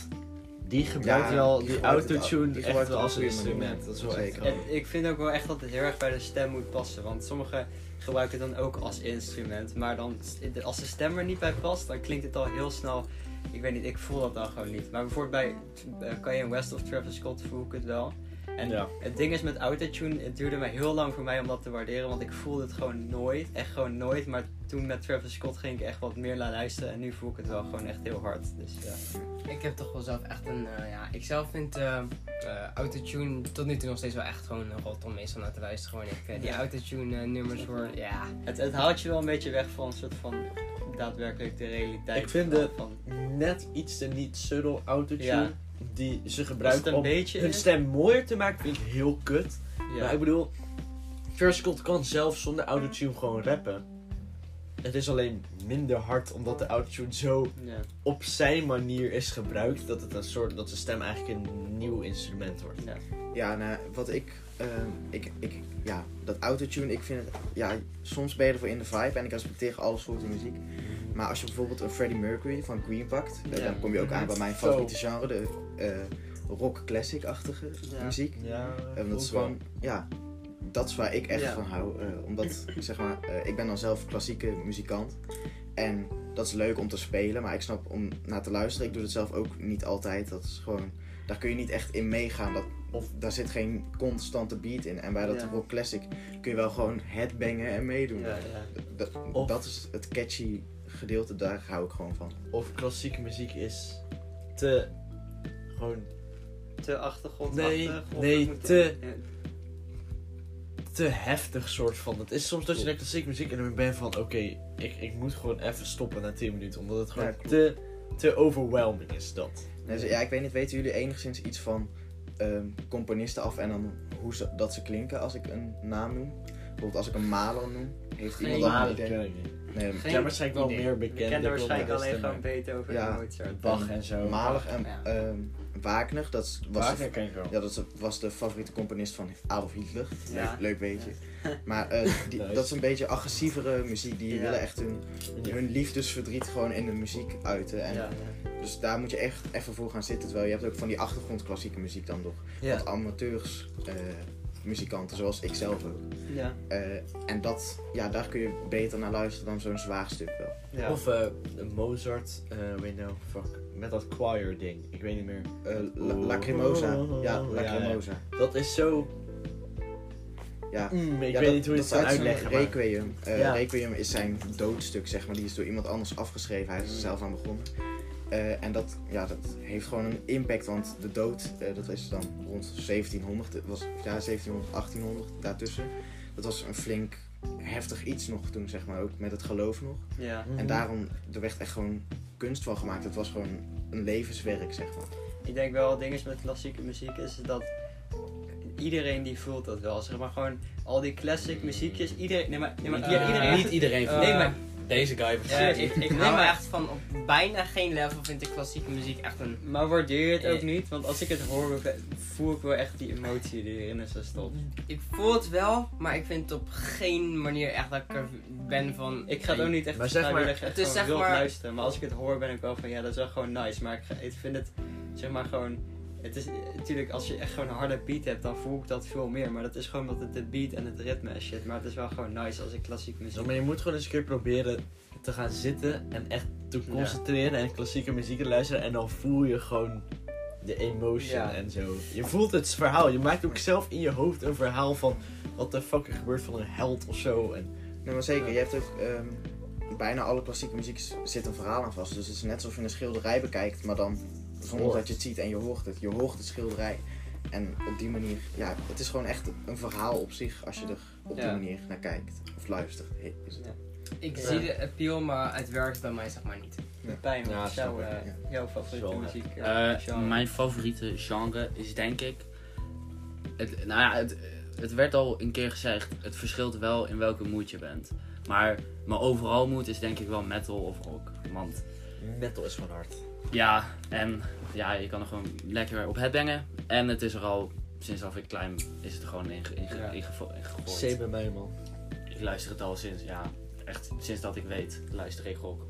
Speaker 1: die gebruikt
Speaker 2: Ja,
Speaker 1: wel
Speaker 2: die
Speaker 1: autotune echt wel als een instrument. Dat is wel
Speaker 2: Zeker.
Speaker 3: En ik vind ook wel echt dat het heel erg bij de stem moet passen. Want sommigen gebruiken het dan ook als instrument. Maar dan, als de stem er niet bij past, dan klinkt het al heel snel. Ik weet niet, ik voel dat dan gewoon niet. Maar bijvoorbeeld bij eh, Kanye West of Travis Scott voel ik het wel. En
Speaker 1: Ja.
Speaker 3: het ding is met autotune, het duurde mij heel lang voor mij om dat te waarderen. Want ik voelde het gewoon nooit, echt gewoon nooit. Maar toen met Travis Scott ging ik echt wat meer naar luisteren. En nu voel ik het wel gewoon echt heel hard. Dus ja.
Speaker 4: Ik heb toch wel zelf echt een, eh, ja, ik zelf vind eh, eh, autotune tot nu toe nog steeds wel echt gewoon een rot om meestal naar te luisteren. Gewoon ik, die autotune nummers hoor, ja.
Speaker 3: Het, het haalt je wel een beetje weg van een soort van daadwerkelijk de realiteit.
Speaker 1: Ik vind de-
Speaker 3: van.
Speaker 1: Net iets te niet subtle autotune
Speaker 3: Ja.
Speaker 1: Die ze gebruiken
Speaker 3: een
Speaker 1: om
Speaker 3: beetje
Speaker 1: hun
Speaker 3: is.
Speaker 1: stem mooier te maken, vind ik heel kut.
Speaker 3: Ja.
Speaker 1: Maar ik bedoel, Scott kan zelf zonder autotune gewoon rappen. Het is alleen minder hard omdat de autotune zo
Speaker 3: ja.
Speaker 1: op zijn manier is gebruikt dat het een soort dat zijn stem eigenlijk een nieuw instrument wordt.
Speaker 3: Ja.
Speaker 2: Ja, nou, wat ik, ik, ik, ja, dat autotune, ik vind het, ja, soms ben je ervoor in de vibe en ik respecteer alle soorten muziek. Maar als je bijvoorbeeld een Freddie Mercury van Queen pakt, eh,
Speaker 3: Ja.
Speaker 2: dan kom je ook aan bij mijn favoriete genre, de eh, rock classic-achtige
Speaker 3: Ja.
Speaker 2: muziek.
Speaker 1: Ja,
Speaker 2: En dat is gewoon, ja, dat is waar ik echt van hou. eh, omdat, zeg maar, eh, ik ben dan zelf klassieke muzikant. En dat is leuk om te spelen, maar ik snap om naar te luisteren. Ik doe het zelf ook niet altijd. Dat is gewoon, daar kun je niet echt in meegaan. Dat, of daar zit geen constante beat in. En bij dat
Speaker 3: Ja.
Speaker 2: rock classic kun je wel gewoon headbangen en meedoen.
Speaker 3: Ja, ja.
Speaker 2: Dat,
Speaker 1: Of-
Speaker 2: dat is het catchy gedeelte, daar hou ik gewoon van.
Speaker 1: Of klassieke muziek is te gewoon
Speaker 3: Te achtergrond.
Speaker 1: Nee, nee, te- te heftig soort van. Het is soms dat je naar klassieke muziek en dan ben je van oké, ik, ik moet gewoon even stoppen na 10 minuten. Omdat het gewoon te, te overwhelming is dat.
Speaker 2: Dus, ja, ik weet niet, weten jullie enigszins iets van ehm, componisten af en dan hoe ze, dat ze klinken als ik een naam noem? Bijvoorbeeld als ik een Maler noem, heeft
Speaker 4: Geen
Speaker 2: iemand
Speaker 1: dat
Speaker 2: idee?
Speaker 1: ken ik niet.
Speaker 2: Nee,
Speaker 4: Geen
Speaker 1: Ja, waarschijnlijk wel
Speaker 4: idee.
Speaker 1: meer
Speaker 3: Ik
Speaker 1: bekend.
Speaker 3: ken er waarschijnlijk alleen gewoon Beethoven
Speaker 2: Ja.
Speaker 3: en Mozart.
Speaker 1: Bach en zo.
Speaker 2: Mahler en
Speaker 4: Ja.
Speaker 2: ehm, Wagner, dat was,
Speaker 1: Wagner
Speaker 2: de,
Speaker 1: ken ik wel.
Speaker 2: ja, dat was de favoriete componist van Adolf Hitler. Leuk,
Speaker 3: Ja.
Speaker 2: leuk beetje. [laughs] Maar eh, die, dat is een beetje agressievere muziek. Die
Speaker 3: Ja.
Speaker 2: willen echt hun, hun liefdesverdriet gewoon in de muziek uiten. En
Speaker 3: Ja,
Speaker 2: Dus daar moet je echt even voor gaan zitten. Terwijl je hebt ook van die achtergrondklassieke muziek dan nog.
Speaker 1: Ja.
Speaker 2: Wat amateurs eh, muzikanten, zoals ik zelf ook.
Speaker 3: ja.
Speaker 2: Eh, en dat, ja, daar kun je beter naar luisteren dan zo'n zwaar stuk wel.
Speaker 3: ja.
Speaker 1: Of eh, Mozart, eh weet nou, fuck, met dat choir ding. Ik weet niet meer.
Speaker 2: Eh, La- Lacrimosa. Ja, Lacrimosa.
Speaker 1: Dat is zo.
Speaker 2: Ja.
Speaker 1: Mm, ik
Speaker 2: Ja,
Speaker 1: weet
Speaker 2: dat-
Speaker 1: niet hoe je het kan uitleggen. maar-
Speaker 2: Requiem. Eh,
Speaker 1: Ja.
Speaker 2: Requiem is zijn doodstuk, zeg maar. Die is door iemand anders afgeschreven. Hij is er zelf aan begonnen. Eh, en dat, ja, dat heeft gewoon een impact, want de dood, dat is dan rond 1700, het was, ja, 1700, 1800, daartussen. Dat was een flink heftig iets nog toen, zeg maar, ook met het geloof nog.
Speaker 3: ja.
Speaker 1: Mhm.
Speaker 2: En daarom, er werd echt gewoon kunst van gemaakt. Het was gewoon een levenswerk, zeg maar.
Speaker 3: ik denk wel, het ding is met klassieke muziek is dat iedereen die voelt dat wel. Zeg maar gewoon al die classic muziekjes, iedereen, nee maar, nee, maar
Speaker 4: Niet-
Speaker 3: ja, iedereen,
Speaker 5: Niet iedereen
Speaker 3: eh,
Speaker 5: nee, maar deze guy
Speaker 4: ja,
Speaker 5: precies.
Speaker 4: ik, ik
Speaker 3: Nee,
Speaker 4: hou
Speaker 3: maar-
Speaker 4: echt van op bijna geen level vind ik klassieke muziek echt een...
Speaker 3: maar waardeer je het ook
Speaker 4: Eh.
Speaker 3: niet? Want als ik het hoor, voel ik wel echt die emotie die erin is gestopt.
Speaker 4: Ik voel het wel, maar ik vind het op geen manier echt dat ik er ben van...
Speaker 3: Ik ga het ook niet echt
Speaker 1: Maar zeg maar,
Speaker 3: echt
Speaker 4: het is zeg maar-
Speaker 3: luisteren. Maar als ik het hoor, ben ik wel van ja, dat is wel gewoon nice. Maar ik, ga- ik vind het, zeg maar gewoon. Het is natuurlijk, als je echt gewoon een harde beat hebt, dan voel ik dat veel meer. Maar dat is gewoon omdat het de beat en het ritme en shit. Maar het is wel gewoon nice als ik klassiek muziek.
Speaker 1: Ja, maar je moet gewoon eens een keer proberen te gaan zitten en echt te concentreren en klassieke muziek te luisteren. En dan voel je gewoon de emotion
Speaker 3: Ja.
Speaker 1: en zo. Je voelt het verhaal. Je maakt ook zelf in je hoofd een verhaal van wat de fuck er gebeurt van een held of zo. En
Speaker 2: Nee, maar zeker. Je hebt ook ehm, bijna alle klassieke muziek zit een verhaal aan vast. Dus het is net alsof je een schilderij bekijkt, maar dan zonder dat je het ziet en je hoort het. Je hoort het schilderij. En op die manier, ja, het is gewoon echt een verhaal op zich als je er op die
Speaker 3: Ja.
Speaker 2: manier naar kijkt. Of luistert. Is het.
Speaker 3: Ja.
Speaker 4: Ik
Speaker 1: Ja.
Speaker 4: zie de appeal, maar het werkt bij mij zeg maar niet.
Speaker 3: Pijn,
Speaker 1: Ja,
Speaker 3: wat is
Speaker 1: snap
Speaker 3: jouw, eh,
Speaker 2: ja.
Speaker 3: jouw favoriete
Speaker 1: Genre.
Speaker 3: muziek?
Speaker 5: Eh,
Speaker 3: eh,
Speaker 5: mijn favoriete genre is denk ik. Het, nou ja, het, het werd al een keer gezegd. Het verschilt wel in welke mood je bent. Maar mijn overal mood is denk ik wel metal of rock. Want
Speaker 1: metal is gewoon hard.
Speaker 5: Ja, en ja, je kan er gewoon lekker op headbangen. En het is er al sinds af ik klein is het gewoon in, in, in, ingegooid.
Speaker 1: Same bij mij man.
Speaker 5: Ik luister het al sinds, ja, echt sinds dat ik weet, luister ik rock.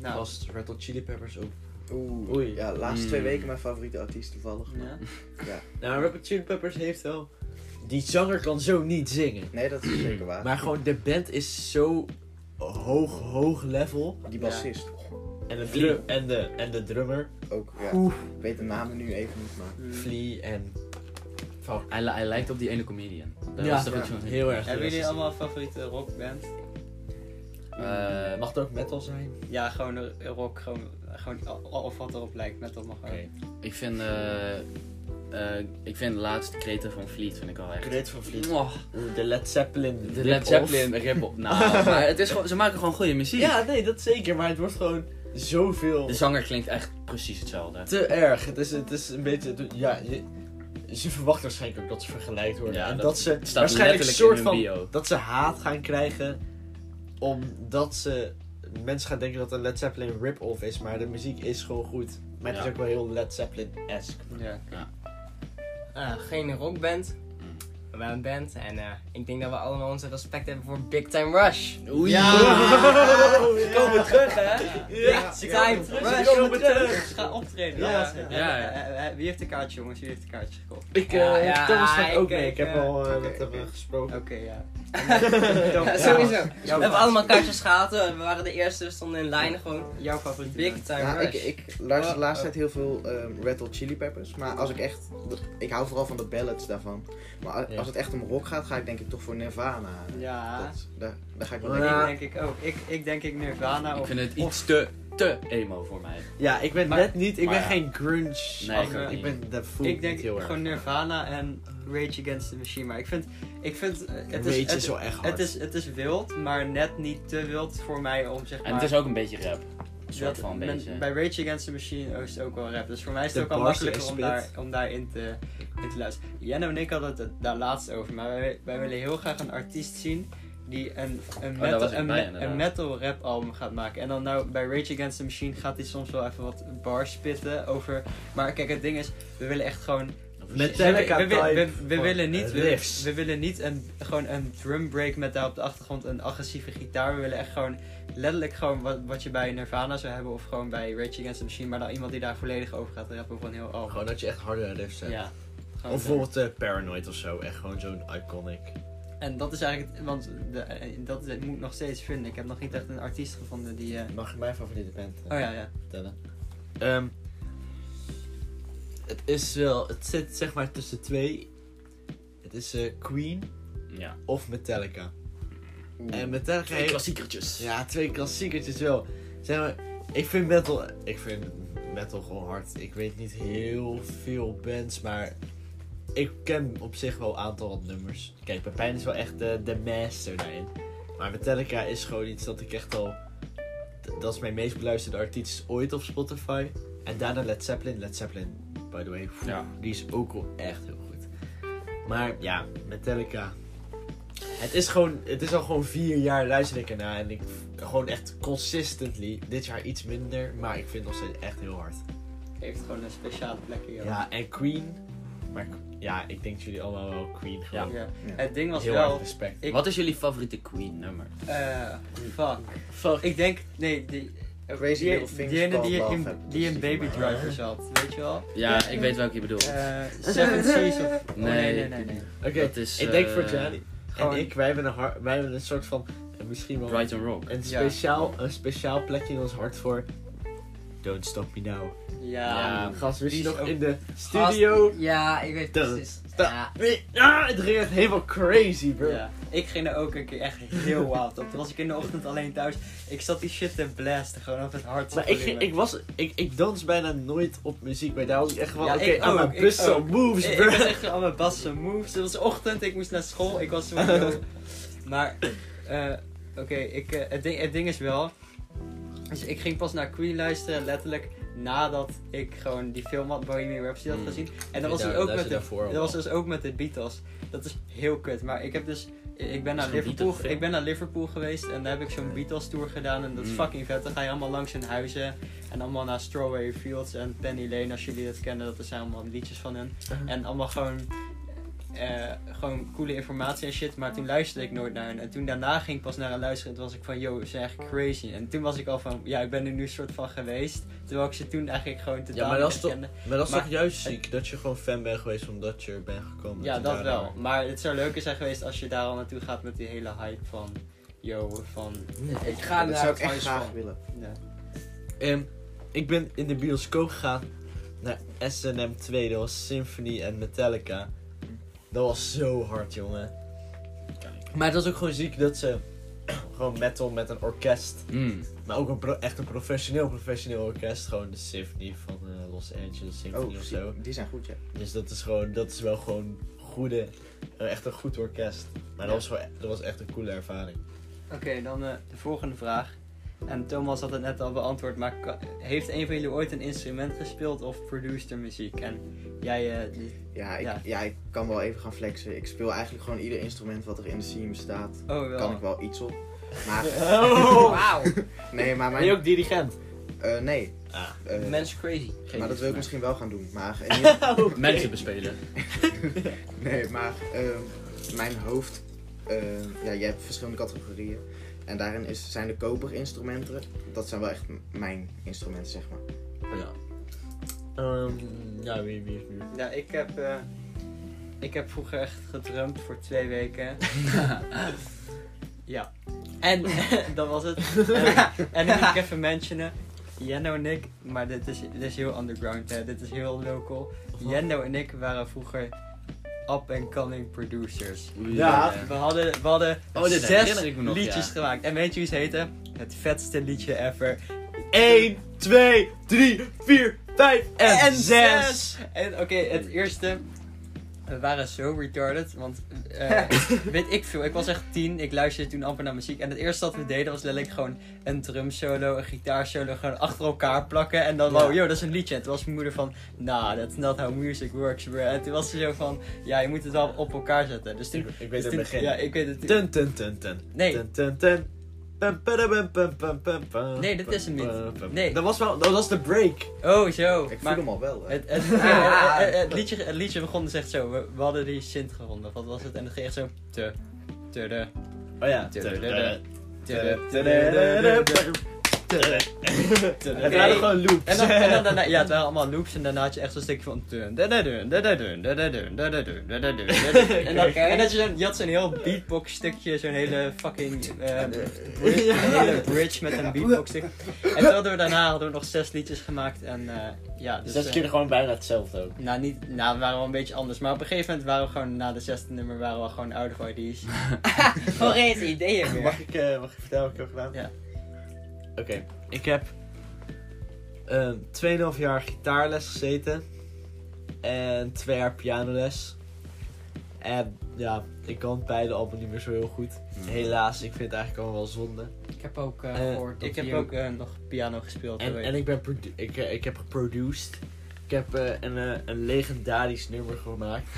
Speaker 3: nou,
Speaker 1: Was Red Hot Chili Peppers ook.
Speaker 2: Oeh,
Speaker 1: Oei.
Speaker 2: Ja, de laatste
Speaker 5: Mm.
Speaker 2: twee weken mijn favoriete artiest toevallig.
Speaker 3: ja. [laughs]
Speaker 2: Ja.
Speaker 1: Nou, Red Hot Chili Peppers heeft wel... Die zanger kan zo niet zingen.
Speaker 2: Nee, dat is zeker waar.
Speaker 1: Maar gewoon, de band is zo hoog, hoog level.
Speaker 2: Die bassist
Speaker 1: En de, en de, en de drummer,
Speaker 2: ook. Ja.
Speaker 1: Oeh.
Speaker 2: Ik weet de namen nu even niet, maar...
Speaker 1: Flea en... Fuck.
Speaker 5: Hij, li- hij lijkt op die ene comedian. Dat
Speaker 1: Ja,
Speaker 5: was toch
Speaker 2: ja,
Speaker 1: Heel erg.
Speaker 3: Hebben jullie allemaal een favoriete rockband?
Speaker 5: Eh,
Speaker 1: Mag het ook metal zijn?
Speaker 3: Ja, gewoon een rock, gewoon, gewoon al- al- of wat erop lijkt, metal mag ook.
Speaker 1: Oké.
Speaker 5: Ik vind, eh, eh, ik vind de laatste kreten van Fleet vind ik wel echt.
Speaker 1: Great van Fleet.
Speaker 5: Mwah.
Speaker 1: De Led Zeppelin.
Speaker 5: De. Led Zeppelin rip Nou, maar het is gewoon, ze maken gewoon goede muziek.
Speaker 1: Ja, nee, dat zeker. Maar het wordt gewoon zoveel...
Speaker 5: De zanger klinkt echt precies hetzelfde.
Speaker 1: Te erg. Het is, het is een beetje... Ja, je, ze verwachten waarschijnlijk ook dat ze vergelijkt worden.
Speaker 5: Ja,
Speaker 1: en
Speaker 5: dat
Speaker 1: dat, ze
Speaker 5: staat
Speaker 1: waarschijnlijk een
Speaker 5: letterlijk
Speaker 1: soort van...
Speaker 5: bio.
Speaker 1: Dat ze haat gaan krijgen. Omdat ze... Mensen gaan denken dat een Led Zeppelin rip-off is. Maar de muziek is gewoon goed. Maar het
Speaker 5: Ja.
Speaker 1: is ook wel heel Led Zeppelin-esque.
Speaker 3: Ja.
Speaker 4: Eh, geen rockband, wel een band. En eh, ik denk dat we allemaal onze respect hebben voor Big Time Rush.
Speaker 5: Oei.
Speaker 1: we komen terug, hè?
Speaker 3: Ja,
Speaker 4: Big Time
Speaker 1: Ze
Speaker 4: Rush.
Speaker 1: komen terug.
Speaker 3: Ga optreden.
Speaker 1: Ja.
Speaker 3: Ja.
Speaker 5: Ja, ja.
Speaker 3: Eh, eh, Wie heeft de kaartje, jongens? Wie heeft de kaartje gekocht?
Speaker 1: Ik,
Speaker 4: Ja,
Speaker 1: eh
Speaker 4: ja,
Speaker 1: Thomas gaat
Speaker 4: ik-
Speaker 1: ook mee.
Speaker 4: ik,
Speaker 1: Ik heb al eh, met hem gesproken.
Speaker 3: Oké, ja.
Speaker 4: Ja, sowieso. We hebben allemaal kaartjes gehaald. eh, We waren de eerste, we stonden in lijn gewoon.
Speaker 3: Jouw favoriete
Speaker 4: Big? Time
Speaker 2: Ja, ik,
Speaker 4: Rush.
Speaker 2: ik luister de
Speaker 3: Oh,
Speaker 2: laatste
Speaker 3: oh.
Speaker 2: tijd heel veel ehm, Red Hot Chili Peppers. Maar als ik echt... Ik hou vooral van de ballads daarvan. Maar
Speaker 1: Ja.
Speaker 2: als het echt om rock gaat, ga ik denk ik toch voor Nirvana.
Speaker 3: Ja,
Speaker 2: Dat, daar, daar ga ik wel
Speaker 1: Ja.
Speaker 3: denk ik ook. Ik, ik denk ik Nirvana
Speaker 5: Ik
Speaker 3: of...
Speaker 5: vind het iets te, te emo voor mij.
Speaker 1: Ja, ik ben
Speaker 3: Maar-
Speaker 1: net niet, ik ben
Speaker 5: ja.
Speaker 1: geen grunge.
Speaker 5: Nee, ik
Speaker 1: ik,
Speaker 5: ook
Speaker 1: ik ben, dat voel
Speaker 3: ik denk
Speaker 1: erg.
Speaker 3: gewoon Nirvana en Rage Against the Machine. Maar ik vind, ik vind eh, het, is,
Speaker 1: Rage
Speaker 3: het,
Speaker 1: is wel echt hard.
Speaker 3: het, is, het is wild, maar net niet te wild voor mij om zeg maar...
Speaker 5: En het is ook een beetje rap. Een soort
Speaker 3: dat-
Speaker 5: van
Speaker 3: men-
Speaker 5: beetje.
Speaker 3: Bij Rage Against the Machine is het ook wel rap. Dus voor mij is het
Speaker 1: De
Speaker 3: ook al makkelijker om, daar, om daarin te, in te luisteren. Jenno en ik hadden het daar laatst over. Maar wij, wij willen heel graag een artiest zien die een, een,
Speaker 5: Oh,
Speaker 3: metal, een,
Speaker 5: bij,
Speaker 3: een metal rap album gaat maken. En dan nou bij Rage Against the Machine gaat hij soms wel even wat bars spitten over... Maar kijk, het ding is, we willen echt gewoon
Speaker 1: Metallica
Speaker 3: we, we, we, we,
Speaker 1: van
Speaker 3: willen niet, we,
Speaker 1: riffs.
Speaker 3: we willen niet een, gewoon een drum break met daar op de achtergrond een agressieve gitaar. We willen echt gewoon letterlijk gewoon wat, wat je bij Nirvana zou hebben of gewoon bij Rage Against the Machine. Maar dan iemand die daar volledig over gaat rappen een heel album.
Speaker 1: Gewoon dat je echt harde riffs hebt.
Speaker 3: ja.
Speaker 1: Of bijvoorbeeld eh, Paranoid of zo. Echt gewoon zo'n iconic.
Speaker 3: En dat is eigenlijk, het- want de, eh, dat is, moet ik nog steeds vinden. Ik heb nog niet echt een artiest gevonden die... eh,
Speaker 1: Mag ik mijn favoriete band eh,
Speaker 3: Oh ja, ja.
Speaker 1: vertellen? Ehm, het is wel, het zit zeg maar tussen twee. Het is eh, Queen
Speaker 5: Ja.
Speaker 1: of Metallica.
Speaker 2: Oeh.
Speaker 1: En Metallica
Speaker 5: Twee
Speaker 1: heeft,
Speaker 5: klassiekertjes.
Speaker 1: Ja, twee klassiekertjes wel. Zeg maar, ik vind metal, ik vind metal gewoon hard. Ik weet niet heel veel bands, maar ik ken op zich wel een aantal wat nummers. Kijk, Pepijn is wel echt de, de master daarin. Maar Metallica is gewoon iets dat ik echt al... Dat is mijn meest beluisterde artiest ooit op Spotify. En daarna Led Zeppelin. Led Zeppelin, by the way, pff,
Speaker 5: Ja.
Speaker 1: die is ook wel echt heel goed. Maar ja, Metallica. Het is, gewoon, het is al gewoon vier jaar luister ik ernaar. En ik gewoon echt consistently. Dit jaar iets minder, maar ik vind het nog steeds echt heel hard.
Speaker 3: Heeft gewoon een speciale plek hier.
Speaker 1: Ja, en Queen. Maar ja, ik denk dat jullie allemaal wel Queen gewoon.
Speaker 3: Ja.
Speaker 2: Ja.
Speaker 3: Het ding was
Speaker 1: Heel
Speaker 3: wel...
Speaker 1: respect.
Speaker 3: Ik-
Speaker 5: Wat is jullie favoriete Queen nummer?
Speaker 3: eh fuck.
Speaker 1: Fuck.
Speaker 3: Ik denk... Nee, die...
Speaker 2: Crazy
Speaker 3: die,
Speaker 2: Little Things
Speaker 3: die ene die, in, die in Baby. Driver zat, weet je wel?
Speaker 5: Ja, ik weet welke je bedoelt.
Speaker 3: Eh [laughs] Seven Seas of... Oh, nee, nee, nee, nee.
Speaker 1: Oké, ik denk voor
Speaker 5: eh,
Speaker 1: Johnny
Speaker 3: gewoon-
Speaker 1: en ik, wij hebben, een wij hebben een soort van, eh, misschien wel
Speaker 5: Brighton Rock.
Speaker 1: een
Speaker 3: Ja.
Speaker 1: speciaal, een speciaal plekje in ons hart voor Don't Stop Me Now.
Speaker 3: Ja.
Speaker 5: Ja.
Speaker 1: Gast,
Speaker 3: Die is
Speaker 1: nog
Speaker 3: ook-
Speaker 1: in de studio?
Speaker 4: Ja, ik weet
Speaker 1: Dun,
Speaker 4: precies. Ja.
Speaker 1: Ah, het ging echt helemaal crazy, bro.
Speaker 3: Ja, ik ging er ook een keer echt heel wild op. Toen was ik in de ochtend alleen thuis. Ik zat die shit te blasten, gewoon op het hardste
Speaker 1: Maar ik, ging- ik, was, ik, ik dans bijna nooit op muziek, maar daar was ik echt van,
Speaker 3: Ja,
Speaker 1: oké, aan mijn
Speaker 3: ook, ik
Speaker 1: bus
Speaker 3: ook.
Speaker 1: moves, bro.
Speaker 3: ik was echt aan mijn bassen moves. Het was ochtend, ik moest naar school. Ik was zo... [laughs] maar, eh, oké, ik, eh, het, ding, het ding is wel... Dus ik ging pas naar Queen luisteren, letterlijk nadat ik gewoon die film had, Bohemian Rhapsody had
Speaker 5: Mm.
Speaker 3: gezien. En dat was, dus ook met de, dat was dus ook met de Beatles. Dat is heel kut. Maar ik heb dus... Ik ben, naar Liverpool, ik ben naar Liverpool geweest en daar heb ik zo'n Beatles tour gedaan en dat is
Speaker 5: Mm.
Speaker 3: fucking vet. Dan ga je allemaal langs hun huizen en allemaal naar Strawberry Fields en Penny Lane als jullie dat kennen. Dat zijn allemaal liedjes van hun. En allemaal gewoon, eh, gewoon coole informatie en shit. Maar toen luisterde ik nooit naar hen. En toen daarna ging ik pas naar hen luisteren. En toen was ik van, yo, ze zijn echt crazy. En toen was ik al van, ja, ik ben er nu soort van geweest. Terwijl ik ze toen eigenlijk gewoon totaal
Speaker 1: Ja, maar
Speaker 3: niet
Speaker 1: dat is
Speaker 3: echt
Speaker 1: toch,
Speaker 3: kende.
Speaker 1: maar dat is
Speaker 3: Maar-
Speaker 1: toch juist ziek, dat je gewoon fan bent geweest omdat je er bent gekomen.
Speaker 3: Ja, dat wel. Maar het zou leuker zijn geweest als je daar al naartoe gaat met die hele hype van, yo, van...
Speaker 4: Ik ga
Speaker 2: dat
Speaker 4: naar
Speaker 2: zou ik echt graag
Speaker 4: van.
Speaker 2: willen.
Speaker 3: Ja.
Speaker 1: Ik ben in de bioscoop gegaan naar SNM 2, dat was Symphony en Metallica. Dat was zo hard, jongen. Maar het was ook gewoon ziek dat ze [clears throat] gewoon metal met een orkest,
Speaker 5: Mm.
Speaker 1: maar ook een pro- echt een professioneel, professioneel orkest, gewoon de Symphony van eh, Los Angeles Symphony
Speaker 2: Oh,
Speaker 1: of zo.
Speaker 2: die, die zijn goed, ja.
Speaker 1: Dus dat is gewoon, dat is wel gewoon goede, eh, echt een goed orkest. Maar dat, was gewoon, dat was echt een coole ervaring.
Speaker 3: Oké, dan eh, de volgende vraag. En Thomas had het net al beantwoord, maar heeft een van jullie ooit een instrument gespeeld of produced er muziek? En jij, eh, die-
Speaker 2: Ja ik,
Speaker 3: Ja.
Speaker 2: ja. ik kan wel even gaan flexen. Ik speel eigenlijk gewoon ieder instrument wat er in de scene staat.
Speaker 3: oh wel.
Speaker 2: Kan ik wel iets op. Maar, [laughs]
Speaker 1: Oh! [laughs]
Speaker 4: Wauw,
Speaker 2: nee, maar
Speaker 1: Ben je
Speaker 2: mijn...
Speaker 1: ook dirigent?
Speaker 2: eh, nee.
Speaker 1: Ah.
Speaker 2: Eh,
Speaker 4: mensen crazy.
Speaker 5: Geen
Speaker 2: maar dat wil ik misschien wel gaan doen. Maar in [laughs] ieder-
Speaker 5: Mensen bespelen.
Speaker 2: Nee, maar ehm, mijn hoofd... ehm, ja, je hebt verschillende categorieën. En daarin is, zijn de koperinstrumenten. Dat zijn wel echt mijn instrumenten, zeg maar.
Speaker 1: Ja. Ehm, ja, wie, wie is nu?
Speaker 3: Ja, ik heb, eh, ik heb vroeger echt gedrumd voor twee weken. [laughs] ja. En [laughs] dat was het. En, en dan moet ik even mentionen. Jenno en ik, maar dit is, dit is heel underground, hè. dit is heel local. Jenno en ik waren vroeger up and coming producers.
Speaker 1: Ja.
Speaker 3: We hadden, we hadden
Speaker 5: Oh,
Speaker 3: zes
Speaker 5: nog,
Speaker 3: liedjes
Speaker 5: ja.
Speaker 3: gemaakt. En weet je hoe ze heten? Het vetste liedje ever.
Speaker 1: 1, 2, 3, 4, 5 en,
Speaker 3: En
Speaker 1: 6.
Speaker 3: zes. En oké, het eerste. We waren zo retarded, want eh, [laughs] weet ik veel. Ik was echt tien, ik luisterde toen amper naar muziek. En het eerste wat we deden was letterlijk gewoon een drumsolo, een gitaarsolo, gewoon achter elkaar plakken. En dan, wow, yo, dat is een liedje. En toen was mijn moeder van, nah, that's not how music works, bro. En toen was ze zo van, ja, je moet het wel op elkaar zetten. Dus toen...
Speaker 1: Ik, ik weet
Speaker 3: dus
Speaker 1: het begin.
Speaker 3: Ja, ik weet het.
Speaker 1: Tun, tun, tun, tun.
Speaker 3: Nee.
Speaker 1: Tun, tun, tun.
Speaker 3: Nee, dit is hem niet. Nee.
Speaker 1: Dat was wel, dat was de break.
Speaker 3: Oh, zo.
Speaker 2: Ik voel hem al wel. hè.
Speaker 3: Het, het, [laughs] het, het- het liedje, het liedje begon dus echt zo. We, we hadden die synth gevonden. Wat was het? En het ging echt zo. Te, te, de,
Speaker 1: Oh ja.
Speaker 3: te, de, de,
Speaker 1: Tudududud.
Speaker 3: te, de, te, de, de, de, de, te, de. [laughs]
Speaker 1: Het waren gewoon loops.
Speaker 3: En dan, en dan ja, het waren [laughs] allemaal loops en daarna had je echt zo'n stukje van. En dat je, je had zo'n heel beatbox stukje, zo'n hele fucking. Uh, eh, bridge, hele bridge met een beatbox stuk. En toen hadden we daarna hadden we nog zes liedjes gemaakt en uh, ja.
Speaker 1: Dus, zes dat
Speaker 3: eh,
Speaker 1: keer gewoon bijna hetzelfde ook.
Speaker 3: Nou, niet, nou, we waren wel een beetje anders, maar op een gegeven moment waren we gewoon na de zesde nummer waren we gewoon out of ID's.
Speaker 4: Voor eens ideeën. [laughs]
Speaker 1: Mag ik, mag ik vertellen wat ik heb gedaan?
Speaker 3: Ja.
Speaker 1: Oké, ik heb ehm 2,5 jaar gitaarles gezeten. En 2 jaar pianoles. En ja, ik kan beide album niet meer zo heel goed. Helaas, ik vind het eigenlijk allemaal wel zonde.
Speaker 4: Ik heb ook eh,
Speaker 1: Eh,
Speaker 4: gehoord dat
Speaker 3: Ik heb ook eh, nog piano gespeeld.
Speaker 1: En, en ik, ben produ- ik, ik heb geproduced. Ik heb eh, een, eh, een legendarisch nummer gemaakt.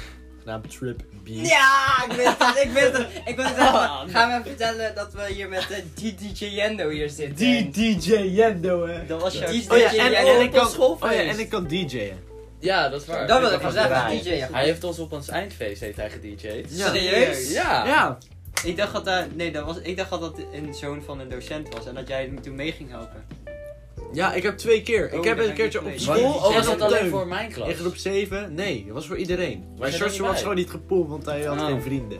Speaker 1: Genaamd Trip Beat.
Speaker 4: Ja, ik weet het, ik weet het. Ik wil het even, gaan we even vertellen dat we hier met de DJ Yendo hier zitten.
Speaker 1: Die DJ Yendo, hè.
Speaker 3: Dat was jouw...
Speaker 4: Die-
Speaker 1: Oh ja,
Speaker 4: DJ
Speaker 1: en, ik kan, oh ja, en ik kan DJ'en.
Speaker 5: Ja, dat is waar.
Speaker 4: Dat wil ik wel
Speaker 1: was
Speaker 4: zeggen. DJ.
Speaker 5: Hij heeft ons op ons eindfeest heeft hij gedj'd.
Speaker 1: Ja.
Speaker 4: Serieus?
Speaker 5: Ja.
Speaker 1: Ja.
Speaker 3: Ik dacht dat, dat, nee, dat was, ik dacht dat dat een zoon van een docent was en dat jij hem toen mee ging helpen.
Speaker 1: Ja, ik heb twee keer.
Speaker 3: Oh,
Speaker 1: ik heb
Speaker 3: daar
Speaker 1: een keertje op school.
Speaker 5: Oh, was dat alleen
Speaker 1: Teun.
Speaker 5: voor mijn klas?
Speaker 1: In groep 7? Nee, dat was voor iedereen. Maar
Speaker 5: niet
Speaker 1: was gewoon niet gepoeld, want hij had
Speaker 5: Oh.
Speaker 1: geen vrienden.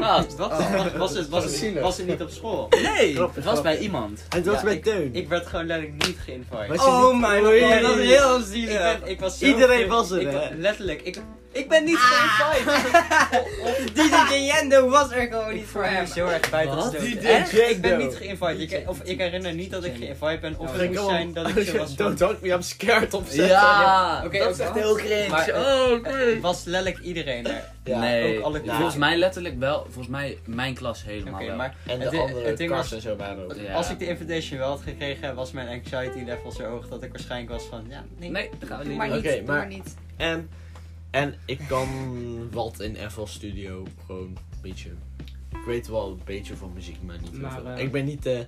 Speaker 5: Ah, [laughs]
Speaker 3: Wat? Was, was, het, was, het, was het niet op school?
Speaker 5: nee,
Speaker 1: Grappig,
Speaker 5: het was
Speaker 1: grappig.
Speaker 5: bij iemand.
Speaker 1: Hij was
Speaker 3: Ja,
Speaker 1: bij
Speaker 3: ik-
Speaker 1: Teun.
Speaker 3: Ik werd gewoon letterlijk niet geïnviteerd.
Speaker 4: Oh mijn
Speaker 1: Oei.
Speaker 4: god, dat is heel
Speaker 3: Ik,
Speaker 4: zielig.
Speaker 3: ben, ik was zo
Speaker 1: Iedereen
Speaker 3: ver-
Speaker 1: was er,
Speaker 3: ik,
Speaker 1: hè?
Speaker 3: Letterlijk, ik, ik ben niet
Speaker 4: Ah.
Speaker 3: geïnviteerd. [laughs]
Speaker 4: DJ Yendo was er gewoon niet
Speaker 3: Ik
Speaker 4: voor
Speaker 3: voel me
Speaker 4: hem.
Speaker 3: zo erg buiten
Speaker 5: Wat?
Speaker 3: gesloten.
Speaker 1: DJ
Speaker 3: Echt? Ik ben niet geïnviteerd. Ik, of ik herinner niet dat ik geïnviteerd ben. Of het moest zijn dat ik zo [laughs] was
Speaker 1: Don't talk me, I'm scared of.
Speaker 5: Ja,
Speaker 4: Oké,
Speaker 5: dat is echt heel cringe. Oh,
Speaker 3: was letterlijk iedereen er.
Speaker 1: Ja,
Speaker 5: nee,
Speaker 3: ook alle
Speaker 1: Ja.
Speaker 5: volgens mij letterlijk wel. Volgens mij mijn klas helemaal
Speaker 3: Oké,
Speaker 5: wel.
Speaker 3: maar
Speaker 1: En de
Speaker 3: Het-
Speaker 1: andere
Speaker 3: het ding
Speaker 1: kast
Speaker 3: was-
Speaker 1: en zo waren ook.
Speaker 5: Ja.
Speaker 3: als ik de invitation wel had gekregen, was mijn anxiety level zo hoog dat ik waarschijnlijk was van, ja, nee,
Speaker 5: Nee, dat gaan we niet
Speaker 3: maar
Speaker 5: doen.
Speaker 3: niet.
Speaker 1: Oké, maar
Speaker 3: niet.
Speaker 1: En, en ik kan wat in FL Studio gewoon een beetje. Ik weet wel een beetje van muziek, maar niet heel veel.
Speaker 4: eh,
Speaker 1: ik ben niet de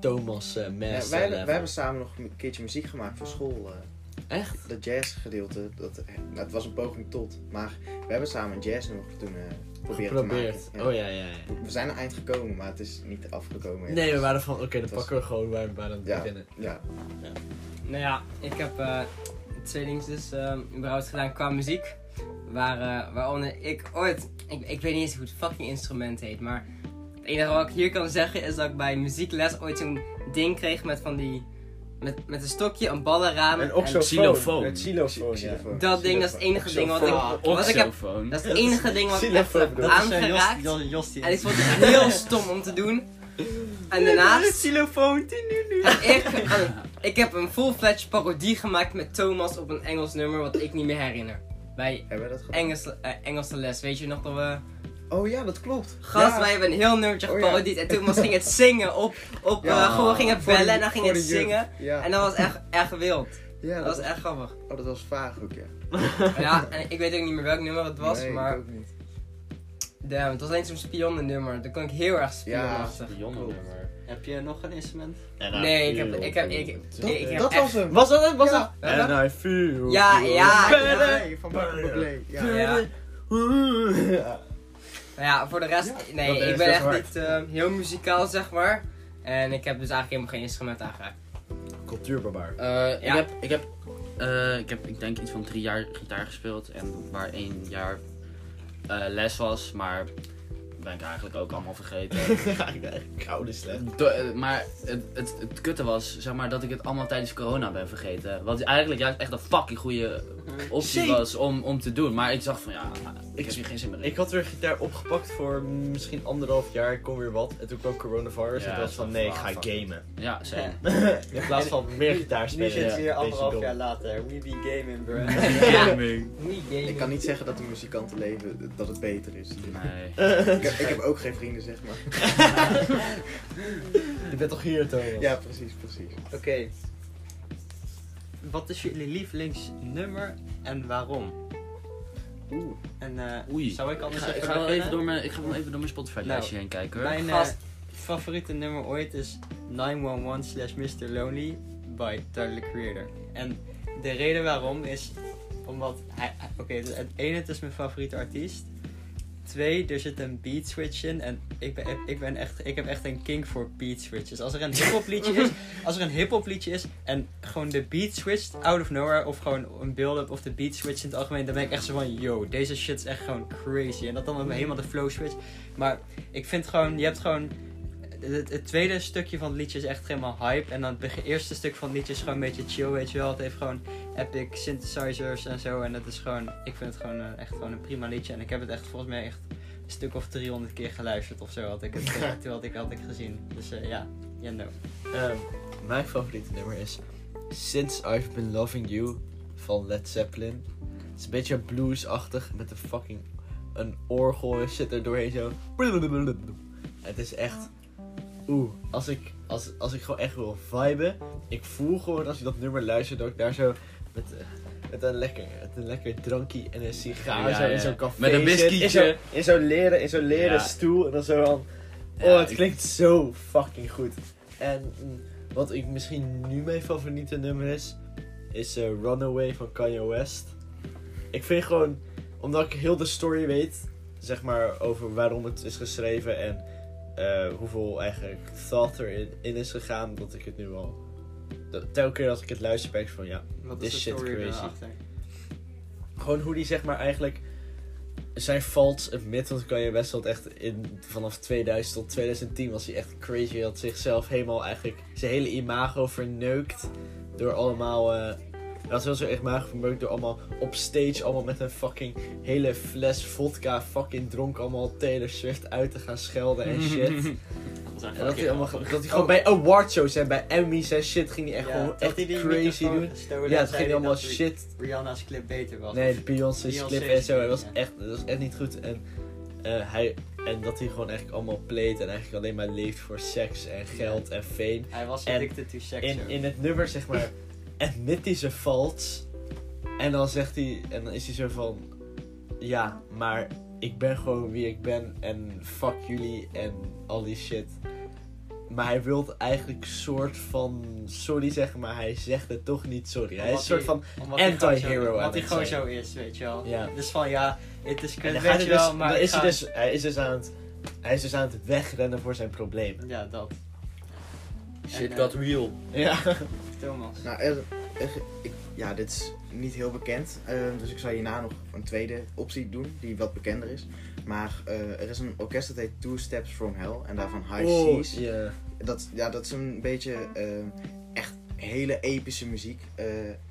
Speaker 1: Thomas uh,
Speaker 2: Ja, wij, hebben,
Speaker 1: level.
Speaker 2: wij hebben samen nog een keertje muziek gemaakt voor school. eh.
Speaker 1: Echt?
Speaker 2: dat jazzgedeelte, dat, eh, nou, het was een poging tot. Maar we hebben samen een jazznummer toen eh proberen te
Speaker 1: Geprobeerd.
Speaker 2: maken. Ja.
Speaker 1: Oh ja, ja, ja.
Speaker 2: We zijn er eind gekomen, maar het is niet afgekomen.
Speaker 1: Nee, we waren van, oké, dan
Speaker 2: was-
Speaker 1: pakken we gewoon waar we aan het
Speaker 2: Ja.
Speaker 1: beginnen.
Speaker 2: Ja,
Speaker 4: Nou ja, ik heb eh, twee dingen dus eh, überhaupt gedaan qua muziek. Waar, eh, waaronder ik ooit, ik, ik weet niet eens hoe het fucking instrument heet, maar het enige wat ik hier kan zeggen is dat ik bij muziekles ooit zo'n ding kreeg met van die, met, met een stokje, een ballenraam.
Speaker 1: En
Speaker 4: en
Speaker 1: oxofoon.
Speaker 5: xylofoon.
Speaker 1: Het xylofoon, ja.
Speaker 4: dat ding, dat is het enige ding wat ik, wat ik heb, dat is het enige ding wat ik heb aangeraakt. En ik vond het heel stom om te doen. En daarnaast,
Speaker 3: Xylofoon.
Speaker 4: ik, eh, ik heb een full-fledged parodie gemaakt met Thomas op een Engels nummer wat ik niet meer herinner. Bij
Speaker 2: Hebben we dat gedaan?
Speaker 4: Engels, eh, Engelse les, weet je nog dat we...
Speaker 2: Oh ja, dat klopt.
Speaker 4: Gast,
Speaker 2: Ja.
Speaker 4: wij hebben een heel nummertje
Speaker 2: Oh ja.
Speaker 4: geparodied en Thomas ging het zingen op, op
Speaker 2: Ja.
Speaker 4: eh, gewoon ging het
Speaker 2: Voor de-
Speaker 4: bellen en dan ging
Speaker 2: voor
Speaker 4: het
Speaker 2: de
Speaker 4: zingen.
Speaker 2: Ja,
Speaker 4: En dat was echt, echt wild.
Speaker 2: ja
Speaker 4: Dat was echt grappig.
Speaker 2: Oh, dat was vaag ook, ja. [laughs]
Speaker 4: Ja, en ik weet ook niet meer welk nummer het was,
Speaker 2: Nee, ik
Speaker 4: maar
Speaker 2: ook niet.
Speaker 4: Damn, het was alleen zo'n spionnennummer. Dat kon ik heel erg spionnenachtig.
Speaker 5: Spionnennummer.
Speaker 3: Heb je nog een instrument?
Speaker 4: Nee, ik heb, ik heb, ik, ik,
Speaker 2: Dat,
Speaker 4: ik heb
Speaker 2: dat was hem.
Speaker 1: Was dat het? Was
Speaker 2: Ja.
Speaker 1: dat? And I feel
Speaker 4: Ja, ja,
Speaker 2: van Bublé. Ja.
Speaker 4: Ja.
Speaker 1: Ja.
Speaker 4: Nou ja, voor de rest,
Speaker 2: Ja,
Speaker 4: nee, ik ben
Speaker 1: best
Speaker 4: echt
Speaker 1: hard.
Speaker 4: niet eh, heel muzikaal, zeg maar. En ik heb dus eigenlijk helemaal geen instrument aangeraakt.
Speaker 1: Cultuurbarbaar.
Speaker 5: Eh,
Speaker 4: Ja.
Speaker 5: ik, heb, ik, heb, eh, ik heb, ik denk, iets van drie jaar gitaar gespeeld. En waar één jaar les was, maar ben ik eigenlijk ook allemaal vergeten. [laughs]
Speaker 1: Ja, ik ben echt koude slecht.
Speaker 5: Do- eh, maar het, het, het kutte was, zeg maar, dat ik het allemaal tijdens corona ben vergeten. Wat eigenlijk juist echt een fucking goede optie
Speaker 1: Zee.
Speaker 5: was om, om te doen. Maar ik zag van, ja, ik
Speaker 1: Ik-
Speaker 5: heb hier geen zin meer in.
Speaker 1: Ik had weer gitaar opgepakt voor misschien anderhalf jaar. Ik kon weer wat. En toen kwam coronavirus.
Speaker 5: Ja,
Speaker 1: en toen was van nee, ik ga gamen.
Speaker 5: Ja, same. [laughs]
Speaker 1: In plaats van meer gitaar
Speaker 3: Nu
Speaker 1: spelen.
Speaker 3: zit
Speaker 1: ja,
Speaker 3: ze hier anderhalf jaar later. We be gaming, bro.
Speaker 4: Niet [laughs] gaming.
Speaker 2: Ik kan niet zeggen dat een muzikantenleven dat het beter is.
Speaker 5: Nee.
Speaker 2: Ik, heb- ik heb ook geen vrienden, zeg maar.
Speaker 1: Je bent toch hier, Thomas?
Speaker 2: Ja, precies, precies.
Speaker 3: Oké. Wat is jullie lievelingsnummer en waarom?
Speaker 2: Oeh.
Speaker 3: En eh,
Speaker 5: Oei.
Speaker 3: zou ik
Speaker 5: Ik
Speaker 3: anders
Speaker 5: ga, ik
Speaker 3: even
Speaker 5: ga wel even door mijn, ik ga wel even door mijn Spotify lijstje heen kijken hoor.
Speaker 3: Mijn eh, favoriete nummer ooit is 911 slash Mr. Lonely by Tyler the Creator. En de reden waarom is omdat hij, oké, het ene het is mijn favoriete artiest. Twee, er zit een beat switch in en ik ben, ik ben echt, ik heb echt een kink voor beat switches. Als er een hip-hop liedje is, [laughs] als er een hip-hop liedje is en gewoon de beat switcht out of nowhere of gewoon een build-up of de beat switch in het algemeen, dan ben ik echt zo van, yo, deze shit is echt gewoon crazy. En dat dan helemaal de flow switch. Maar ik vind gewoon, je hebt gewoon. Het, het tweede stukje van het liedje is echt helemaal hype. En dan het eerste stuk van het liedje is gewoon een beetje chill, weet je wel. Het heeft gewoon epic synthesizers en zo. En dat is gewoon, ik vind het gewoon eh, echt gewoon een prima liedje. En ik heb het echt volgens mij echt een stuk of 300 keer geluisterd of zo. Had ik het, [laughs] toen had ik, had ik gezien. Dus eh, ja, Jendo.
Speaker 1: Ehm, mijn favoriete nummer is Since I've Been Loving You van Led Zeppelin. Het is een beetje bluesachtig met een fucking een orgel en shit er doorheen zo. Het is echt. Oeh, als ik, als, als ik gewoon echt wil viben. Ik voel gewoon als ik dat nummer luister dat ik daar zo met, eh, met, een, lekker, met een lekker drankje en een sigaar
Speaker 5: Ja,
Speaker 1: zo in zo'n café.
Speaker 5: Met een whiskietje.
Speaker 1: In zo'n leren, in zo'n leren stoel en dan zo van. Oh, het klinkt zo fucking goed. En mm, wat ik misschien nu mijn favoriete nummer is, is eh, Runaway van Kanye West. Ik vind gewoon, omdat ik heel de story weet, zeg maar, over waarom het is geschreven en eh, hoeveel eigenlijk thought erin in is gegaan, dat ik het nu al. dat- Telke keer als ik het luister, ben ik van ja.
Speaker 3: Wat
Speaker 1: This
Speaker 3: is
Speaker 1: shit
Speaker 3: story
Speaker 1: crazy. Gewoon hoe die zeg maar eigenlijk. Zijn faults admit, want Kanye West had echt in, vanaf 2000 tot 2010 was hij echt crazy. Hij had zichzelf helemaal eigenlijk zijn hele imago verneukt. Door allemaal. eh hij had heel zijn imago verneukt door allemaal op stage allemaal met een fucking hele fles vodka fucking dronken allemaal Taylor Swift uit te gaan schelden en [laughs] shit.
Speaker 5: Dat is
Speaker 1: En dat hij, allemaal, dat hij gewoon bij awardshows en bij Emmys en shit ging hij echt
Speaker 3: Ja,
Speaker 1: gewoon
Speaker 3: dat
Speaker 1: echt
Speaker 3: die
Speaker 1: crazy doen. Ja, het ging allemaal
Speaker 3: dat
Speaker 1: shit
Speaker 3: Rihanna's clip beter was.
Speaker 1: Nee, de Beyoncé's
Speaker 3: Beyoncé's
Speaker 1: clip en zo. Dat was, echt, dat was echt niet goed. En, eh, hij, en dat hij gewoon eigenlijk allemaal pleet en eigenlijk alleen maar leeft voor seks en geld en fame.
Speaker 3: Hij was
Speaker 1: En
Speaker 3: addicted to sex.
Speaker 1: In, in het nummer, zeg maar, [laughs] admit hij zijn faults. En dan zegt hij, en dan is hij zo van, ja, maar ik ben gewoon wie ik ben en fuck jullie en al die shit. Maar hij wil eigenlijk soort van sorry zeggen, maar hij zegt het toch niet sorry. Hij is een soort van anti-hero aan
Speaker 3: Omdat hij gewoon zo is, weet je wel.
Speaker 1: Ja.
Speaker 3: Dus van ja, het is kut, weet je
Speaker 1: dus,
Speaker 3: wel, maar
Speaker 1: is hij, dus, hij, is dus aan het, hij is dus aan het wegrennen voor zijn probleem.
Speaker 3: Ja, dat.
Speaker 5: Shit
Speaker 3: En,
Speaker 5: got real.
Speaker 1: Ja.
Speaker 3: Thomas.
Speaker 2: Nou, er, er- ik, ja, dit is niet heel bekend. eh, dus ik zal hierna nog een tweede optie doen, die wat bekender is. Maar eh, er is een orkest dat heet Two Steps From Hell. En daarvan High
Speaker 1: Oh,
Speaker 2: Seas.
Speaker 1: ja.
Speaker 2: Dat, ja, dat is een beetje eh, echt hele epische muziek. eh,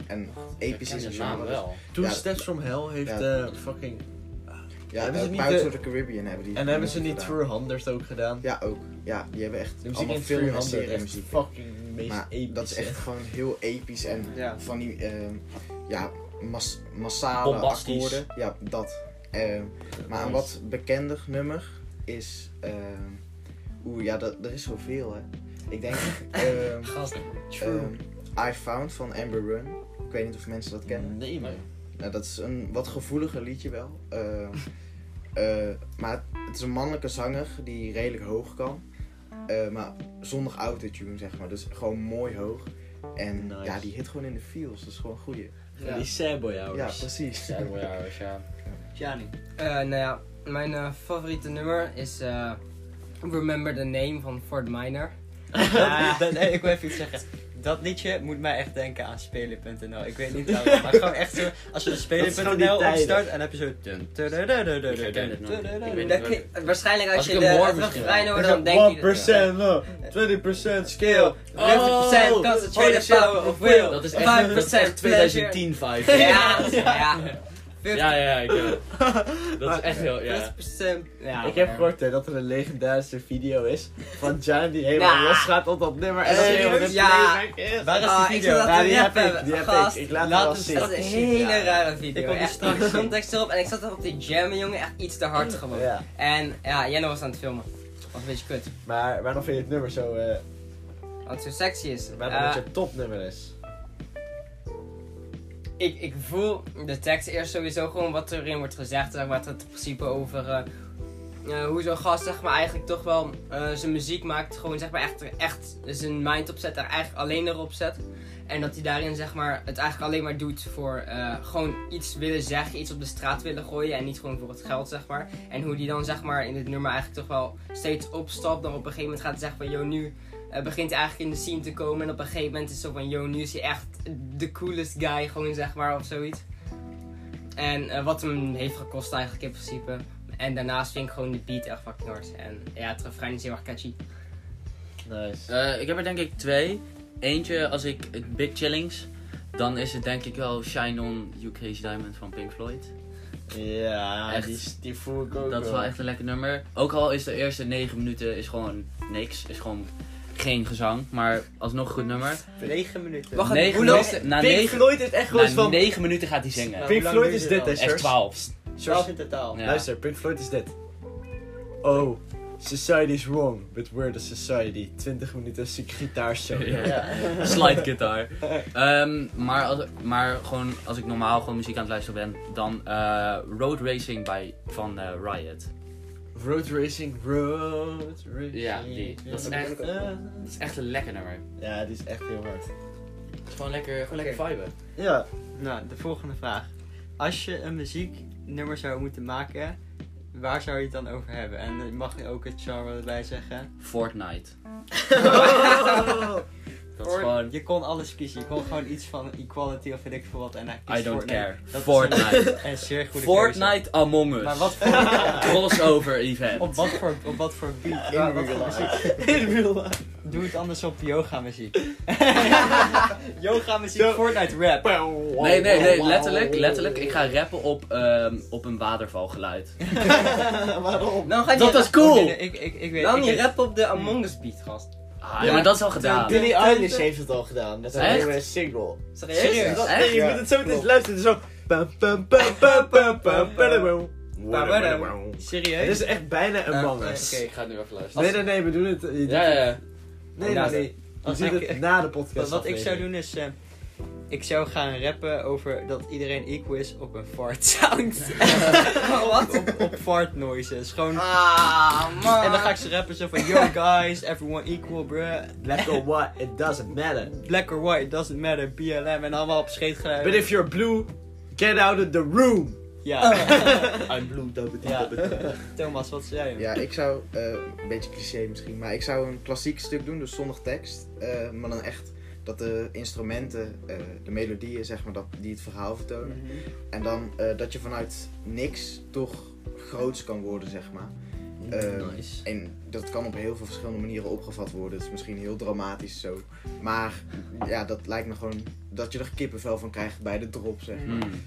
Speaker 2: en episch is een
Speaker 5: naam
Speaker 2: genre.
Speaker 5: wel.
Speaker 1: Two
Speaker 2: Ja,
Speaker 1: Steps From Hell heeft
Speaker 2: ja.
Speaker 1: eh, fucking...
Speaker 2: Ja,
Speaker 1: Hebben
Speaker 2: uh,
Speaker 1: ze niet
Speaker 2: Pirates
Speaker 1: de-
Speaker 2: of the Caribbean hebben die.
Speaker 1: En hebben ze niet
Speaker 2: gedaan.
Speaker 1: 300 ook gedaan?
Speaker 2: Ja, ook. Ja, die hebben echt
Speaker 1: De muziek
Speaker 2: allemaal
Speaker 1: in
Speaker 2: film en
Speaker 1: 300
Speaker 2: serie
Speaker 1: echt
Speaker 2: muziek.
Speaker 1: fucking meest
Speaker 2: Maar
Speaker 1: episch.
Speaker 2: dat is echt gewoon heel episch en
Speaker 3: Ja.
Speaker 2: van die ehm, ja, mas massale akkoorden. Ja, dat. Ehm, maar een wat bekender nummer is. ehm Oeh, ja, dat, er is zoveel hè. Ik denk. [laughs] ehm
Speaker 3: Gast.
Speaker 2: ehm, I Found van Amber Run. Ik weet niet of mensen dat kennen.
Speaker 1: Nee, man.
Speaker 2: Nou, dat is een wat gevoeliger liedje wel. Ehm, [laughs] eh, maar het is een mannelijke zanger die redelijk hoog kan. Eh, maar zonder autotune, zeg maar. Dus gewoon mooi hoog. En
Speaker 1: Nice.
Speaker 2: ja, die hit gewoon in de feels. Dat is gewoon een goeie.
Speaker 1: Ja. Die sad boy
Speaker 2: Ja,
Speaker 1: hours.
Speaker 2: precies.
Speaker 5: Ja, ja, [laughs] ja.
Speaker 3: Gianni.
Speaker 4: Eh, nou ja, mijn eh, favoriete nummer is eh, Remember the Name van Fort Minor. [laughs]
Speaker 3: Dat- nee, ik wil even iets zeggen. Dat liedje moet mij echt denken aan Spelen.nl. Ik weet niet [laughs] waarom, maar gewoon echt zo. Als je Spelen.nl opstart en dan heb je zo.
Speaker 4: waarschijnlijk als, je de, refrein
Speaker 5: wel.
Speaker 4: hoort, dan denk je...
Speaker 1: 1% no, 20% skill.
Speaker 4: 50%
Speaker 1: Oh,
Speaker 4: concentrated
Speaker 1: shit.
Speaker 4: power of will.
Speaker 5: Dat is echt, dat is echt
Speaker 4: 5% pleasure.
Speaker 5: 2010 vibe.
Speaker 4: Ja, ja.
Speaker 5: Ja, ja, ja, ik ken het. [laughs] Dat is echt heel, ja.
Speaker 4: 50%. Ja,
Speaker 1: ik heb
Speaker 4: maar-
Speaker 1: gehoord hè, dat er een legendarische video is van Jan die helemaal
Speaker 4: Nou.
Speaker 1: losgaat op dat nummer. En dat helemaal de
Speaker 4: Ja.
Speaker 1: playback is.
Speaker 3: Waar is
Speaker 4: Ah,
Speaker 3: die
Speaker 4: ik
Speaker 3: video?
Speaker 4: dat
Speaker 1: Ja,
Speaker 4: te
Speaker 1: die heb ik, die heb
Speaker 4: gast.
Speaker 1: ik. Ik laat
Speaker 3: Laat
Speaker 1: het wel
Speaker 3: hem
Speaker 1: zien.
Speaker 4: Dat is een hele
Speaker 3: Ja.
Speaker 4: rare
Speaker 3: Ik
Speaker 4: video.
Speaker 3: kom die
Speaker 4: Echt
Speaker 3: straks
Speaker 4: de
Speaker 3: zien.
Speaker 4: context erop. En ik zat er op die jammen, jongen. Echt iets te hard gewoon.
Speaker 1: Ja.
Speaker 4: En ja, Jenno was aan het filmen. Was een beetje kut.
Speaker 1: Maar waarom vind je het nummer zo, eh
Speaker 4: Want het zo sexy is.
Speaker 1: waarom
Speaker 4: Eh,
Speaker 1: het je topnummer is?
Speaker 4: Ik, ik voel de tekst eerst sowieso gewoon wat erin wordt gezegd. Zeg maar, het in principe over eh, eh, hoe zo'n gast zeg maar, eigenlijk toch wel eh, zijn muziek maakt. Gewoon zeg maar echt, echt zijn mind opzet. Er eigenlijk alleen erop zet. En dat hij daarin zeg maar, het eigenlijk alleen maar doet voor eh, gewoon iets willen zeggen. Iets op de straat willen gooien. En niet gewoon voor het geld zeg maar. En hoe die dan zeg maar in dit nummer eigenlijk toch wel steeds opstapt. Dan op een gegeven moment gaat hij zeggen van... Yo, nu eh, begint hij eigenlijk in de scene te komen. En op een gegeven moment is het zo van... Yo, nu is hij echt de coolest guy gewoon zeg maar. Of zoiets. En eh, wat hem heeft gekost eigenlijk in principe. En daarnaast vind ik gewoon de beat echt fucking hard. En ja, het refrein is heel erg catchy.
Speaker 1: Nice.
Speaker 5: Eh, ik heb er denk ik twee. Eentje, als ik Big Chillings, dan is het denk ik wel Shine On UK's Diamond van Pink Floyd.
Speaker 1: Ja,
Speaker 5: Echt.
Speaker 1: die, die voel ik ook
Speaker 5: Dat is wel echt een lekker nummer. Ook al is de eerste negen minuten is gewoon niks, is gewoon geen gezang, maar alsnog een goed nummer.
Speaker 3: 9 minuten.
Speaker 4: Wacht,
Speaker 5: Negen
Speaker 4: hoe lang-
Speaker 5: minuten, na
Speaker 1: Pink
Speaker 5: negen,
Speaker 1: Floyd is echt gewoon
Speaker 5: na
Speaker 1: van...
Speaker 5: negen minuten gaat hij zingen.
Speaker 1: Pink Floyd is dit, hè?
Speaker 5: Echt
Speaker 1: Sjors?
Speaker 5: 12.
Speaker 3: Source in totaal.
Speaker 5: Ja.
Speaker 1: Luister, Pink Floyd is dit. Oh, society is wrong, but we're the society. 20 minuten ziek gitaarsolo.
Speaker 5: Ja. Slide guitar. [laughs] Ehm, maar, als, maar gewoon als ik normaal gewoon muziek aan het luisteren ben, dan eh, Road Racing bij, van eh, Riot.
Speaker 1: Road racing, road racing.
Speaker 5: Ja, die. Dat is echt,
Speaker 1: Eh,
Speaker 5: dat is echt een lekker nummer.
Speaker 1: Ja, die is echt heel hard.
Speaker 5: Het is gewoon lekker, gewoon lekker viben.
Speaker 1: Ja.
Speaker 3: Nou, de volgende vraag. Als je een muzieknummer zou moeten maken, waar zou je het dan over hebben? En je mag ook het genre erbij zeggen.
Speaker 5: Fortnite. [laughs] [laughs]
Speaker 1: Oh.
Speaker 5: Dat is gewoon,
Speaker 3: Je kon alles kiezen. Je kon gewoon iets van equality of weet ik veel wat. En hij kiest
Speaker 5: I don't
Speaker 3: Fortnite.
Speaker 5: care.
Speaker 3: Dat is
Speaker 5: Fortnite. [laughs]
Speaker 3: Een, een zeer goede
Speaker 5: Fortnite Among. Us.
Speaker 3: Maar wat voor, [laughs]
Speaker 5: Crossover event.
Speaker 3: op, wat voor, op wat voor beat? Wat voor muziek? [laughs]
Speaker 1: In real life.
Speaker 3: Doe het anders op yoga muziek. yoga muziek. Fortnite rap.
Speaker 5: Nee, nee, nee, letterlijk, letterlijk. Ik ga rappen op, ehm, op een watervalgeluid.
Speaker 1: Waarom?
Speaker 4: Dan ga je
Speaker 5: Dat is cool!
Speaker 3: nee, ik, ik, ik weet
Speaker 4: Dan
Speaker 3: ik
Speaker 4: je rap op de Among Us beat, gast.
Speaker 5: Ah, ja, maar dat is al gedaan.
Speaker 1: Billie Eilish heeft het al gedaan. Met een nieuwe single.
Speaker 4: Serieus?
Speaker 3: Serieus?
Speaker 1: Dat,
Speaker 5: Echt?
Speaker 1: je moet het zo meteen luisteren. Zo.
Speaker 3: Serieus?
Speaker 1: Het is echt bijna een mangus.
Speaker 3: oké.
Speaker 5: Ik ga het nu even luisteren.
Speaker 1: Nee, nee, nee, we doen het.
Speaker 5: Ja, ja.
Speaker 1: Nee, nee, nee. We
Speaker 3: Als
Speaker 1: doen
Speaker 3: ik-
Speaker 1: het na de podcast.
Speaker 3: Wat, wat ik zou doen is, eh, ik zou gaan rappen over dat iedereen equal is op een fart [laughs] sound. [laughs]
Speaker 4: Wat?
Speaker 3: op, op fart noises. Gewoon,
Speaker 4: Ah, man.
Speaker 3: en dan ga ik ze rappen zo van, yo guys, everyone equal bruh.
Speaker 1: Black or white, it doesn't matter.
Speaker 3: Black or white, doesn't matter, BLM en allemaal op scheetgeluiden.
Speaker 1: But if you're blue, get out of the room.
Speaker 3: Ja, [laughs]
Speaker 1: I'm blue, double
Speaker 3: Ja. Thomas, wat zei je?
Speaker 2: Ja, ik zou, eh, een beetje cliché misschien, maar ik zou een klassiek stuk doen, dus zonder tekst. eh, maar dan echt dat de instrumenten, eh, de melodieën, zeg maar, dat, die het verhaal vertonen.
Speaker 3: Mhm.
Speaker 2: En dan eh, dat je vanuit niks toch groots kan worden, zeg maar. Eh,
Speaker 5: Nice.
Speaker 2: En dat kan op heel veel verschillende manieren opgevat worden. Het is misschien heel dramatisch zo. Maar ja, dat lijkt me gewoon dat je er kippenvel van krijgt bij de drop, zeg maar.
Speaker 5: Hmm.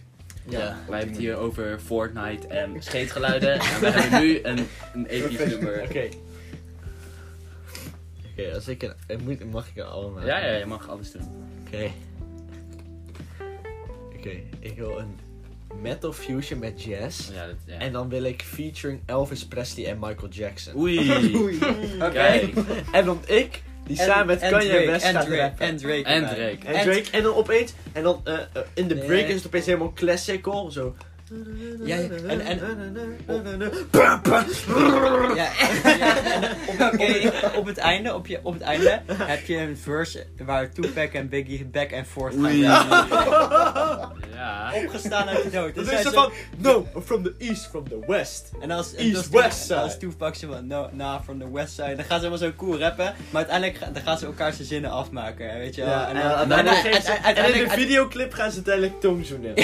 Speaker 1: Ja.
Speaker 5: Wij hebben het hier over Fortnite en [laughs] scheetgeluiden. en we hebben nu een, een episch nummer.
Speaker 1: Oké. Oké, als ik een, ik moet, mag ik er allemaal.
Speaker 5: Ja, ja, je mag alles doen.
Speaker 1: Oké. Oké, ik wil een metal fusion met jazz.
Speaker 5: Ja, dat, ja.
Speaker 1: En dan wil ik featuring Elvis Presley en Michael Jackson.
Speaker 5: Oei. [laughs]
Speaker 4: Oké.
Speaker 5: Kijk.
Speaker 1: En dan ik, die samen met Kanye
Speaker 3: Drake,
Speaker 1: West
Speaker 3: en
Speaker 1: gaat
Speaker 3: Drake,
Speaker 1: rappen.
Speaker 3: en Drake.
Speaker 5: En. Drake.
Speaker 1: En Drake, en dan opeens, en dan eh, eh, in de break
Speaker 3: Nee.
Speaker 1: is het opeens helemaal classical, zo.
Speaker 3: Ja, en- en-
Speaker 1: pam.
Speaker 3: Ja, [laughs] op, op, op het einde, op, je, op het einde heb je een verse waar Tupac en Biggie back and forth gaan. [laughs]
Speaker 5: Ja.
Speaker 3: Opgestaan uit de dood.
Speaker 1: Dat
Speaker 3: Dus
Speaker 1: is zo- van, no, from the east, from the west.
Speaker 3: En als,
Speaker 1: East,
Speaker 3: als,
Speaker 1: west side.
Speaker 3: als Tupac zo van, no, nah, from the west side. Dan gaan ze helemaal zo cool rappen. Maar uiteindelijk dan gaan ze elkaar zijn zinnen afmaken, weet je wel.
Speaker 1: Ja, en, ze- in de
Speaker 3: uiteindelijk-
Speaker 1: videoclip gaan ze uiteindelijk tongzoenen. [laughs]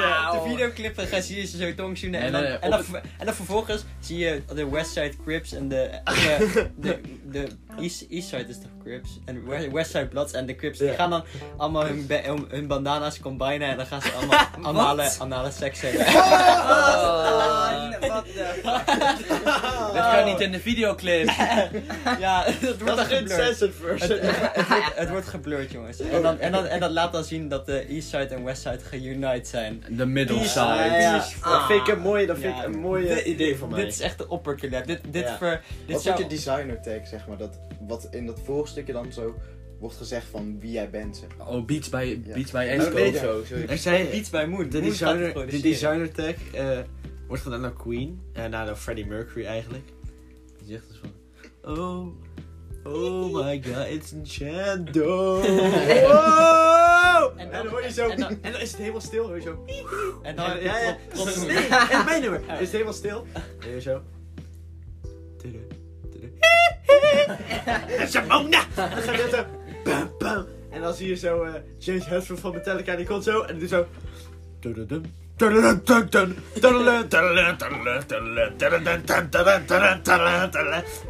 Speaker 3: Ja, de videoclip gaan- zie je ze zo tongzoenen. En,
Speaker 5: En,
Speaker 3: dan, en, dan, en dan vervolgens zie je de Westside Crips en de, [laughs] de, de, de East, Eastside is toch Crips en We- Westside Bloods en de Crips die gaan dan allemaal hun, hun, hun bandana's combinen en dan gaan ze allemaal [laughs] [laughs] anale, anale seks hebben. [laughs]
Speaker 4: Oh, wat
Speaker 5: Dit kan niet in de videoclip.
Speaker 3: ja, het wordt dan
Speaker 1: Dat is een
Speaker 3: geblurred.
Speaker 1: censored
Speaker 3: Het,
Speaker 1: version.
Speaker 3: het, het wordt, het wordt geblurred jongens. En, dan, en, dan, en dat laat dan zien dat de Eastside en Westside geunite zijn.
Speaker 5: De middle side.
Speaker 1: ja, dat vind ik een mooie, dat vind
Speaker 3: Ja.
Speaker 1: ik een mooie
Speaker 3: Dit-
Speaker 1: idee van mij.
Speaker 3: Dit is echt de opperclap. Dit, dit,
Speaker 1: Ja.
Speaker 3: ver, dit
Speaker 2: Wat
Speaker 3: zou...
Speaker 2: je designer tag, zeg maar. Dat, wat in dat vorige stukje dan zo wordt gezegd van wie jij bent, zeg.
Speaker 5: Oh, Beats bij,
Speaker 2: Ja.
Speaker 5: Beats bij
Speaker 1: Oh,
Speaker 5: Esco
Speaker 1: nee,
Speaker 5: of zo.
Speaker 1: Er zijn
Speaker 3: Beats bij Moon.
Speaker 1: de designer, de designer tag eh, wordt gedaan door Queen. En daarna door Freddie Mercury eigenlijk. Die zegt dus van... Oh, oh my god, it's. [laughs] Wow! En dan hoor je zo...
Speaker 3: en dan-
Speaker 1: En dan is het helemaal stil, hoor je zo...
Speaker 3: En dan...
Speaker 1: Ja, ja. Nee, [laughs] en mijn nummer. Is het helemaal stil. En je zo... Tudu, tudu. Simona! En dan gaat zo... En dan zie je zo James Hetfield van Metallica. Die komt zo en die zo...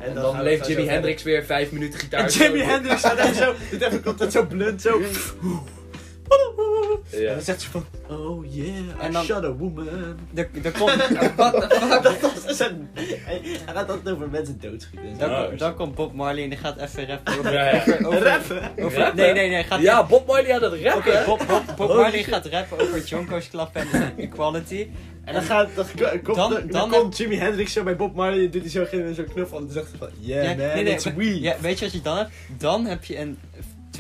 Speaker 5: En
Speaker 1: dan
Speaker 5: leeft Jimi Hendrix weer vijf minuten gitaar.
Speaker 1: En Jimi Hendrix staat daar zo... Dit komt zo blunt zo... En
Speaker 5: Ja.
Speaker 1: dan zegt ze van, oh yeah, I
Speaker 3: En dan-
Speaker 1: shot a woman.
Speaker 3: Er, er komt, [laughs]
Speaker 4: What the fuck? [laughs]
Speaker 1: Dat is een... Hij gaat altijd over mensen doodschieten. en zo.
Speaker 3: dan, dan komt Bob Marley en die gaat even rappen over...
Speaker 5: Ja, ja.
Speaker 3: over, over-
Speaker 1: Rappen?
Speaker 3: over-
Speaker 5: Rappen?
Speaker 3: nee, nee, nee. Gaat
Speaker 5: Ja, Bob Marley had het
Speaker 3: Oké,
Speaker 5: rappen.
Speaker 3: Bob, Bob, Bob Marley gaat rappen over Jonko's klappen en equality.
Speaker 1: En dan, gaat, dan, komt,
Speaker 3: Dan-
Speaker 1: dan,
Speaker 3: dan
Speaker 1: komt Jimi Hendrix zo bij Bob Marley en doet hij zo geen zo'n knuffel en dan zegt hij van, yeah
Speaker 3: Ja,
Speaker 1: man,
Speaker 3: nee, nee,
Speaker 1: it's we.
Speaker 3: Ja, weet je wat je dan hebt? Dan heb je een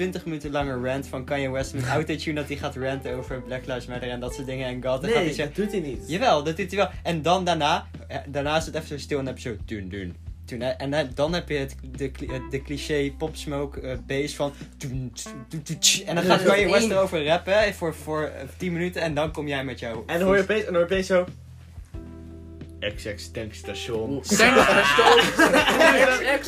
Speaker 3: 20 minuten lange rant van Kanye West met [laughs] autotune dat hij gaat ranten over Black Lives Matter en dat soort dingen en God. Dan gaat hij
Speaker 1: nee,
Speaker 3: zeggen,
Speaker 1: dat doet hij niet.
Speaker 3: jawel, dat doet hij wel. En dan daarna, eh, daarna is het even zo stil en heb je zo, doen, doen. Toen, hè. en dan- heb je het, de, eh, de cliché Pop Smoke eh, bass van. En dan gaat Kanye West erover rappen voor, voor eh, 10 minuten en dan kom jij met jou.
Speaker 1: En dan hoor je opeens, en hoor je opeens zo... XX tankstation.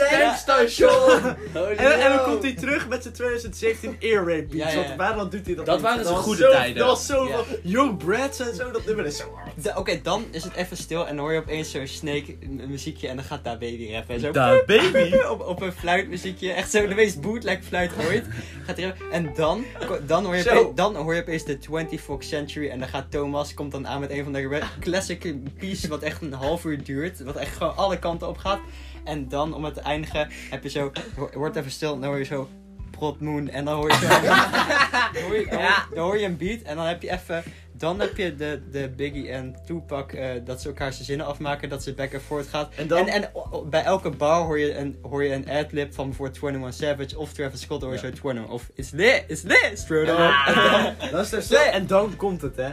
Speaker 5: Tankstation.
Speaker 1: En, en dan komt hij terug met zijn 2017 Air Raid beats.
Speaker 3: Ja, ja.
Speaker 1: Want waarom doet hij dat
Speaker 5: Dat
Speaker 1: niet?
Speaker 5: waren zijn
Speaker 1: was
Speaker 5: goede
Speaker 1: zo-
Speaker 5: tijden.
Speaker 1: Dat was zo
Speaker 3: Ja.
Speaker 1: van Young Brats en zo. Dat nummer is zo hard.
Speaker 3: Oké, dan is het even stil en dan hoor je opeens zo'n Snake muziekje en dan gaat daar baby rappen. En zo
Speaker 5: Da Baby. [laughs]
Speaker 3: op, op een fluitmuziekje, echt zo de meest bootleg fluit ooit. Gaat hij. En dan, dan, hoor je opeens, dan hoor je opeens de 24th Century en dan gaat Thomas, komt dan aan met een van de classic pieces wat echt een half uur duurt. Wat echt gewoon alle kanten op gaat. En dan, om het te eindigen, heb je zo, wordt even stil en dan hoor je zo... Prot Moon en dan hoor je zo, [laughs] dan hoor je, dan hoor-
Speaker 4: Ja.
Speaker 3: dan hoor je een beat en dan heb je even dan heb je de, de Biggie en Tupac eh, dat ze elkaar zijn zinnen afmaken, dat ze back en forth gaat.
Speaker 1: En dan...
Speaker 3: En, bij elke bar hoor je een, hoor je een ad-lib van bijvoorbeeld 21 Savage of Travis Scott, hoor je
Speaker 1: Ja.
Speaker 3: zo 21 of It's lit, it's lit, straight up.
Speaker 1: Ah, dat is dus zo. En dan komt het, hè.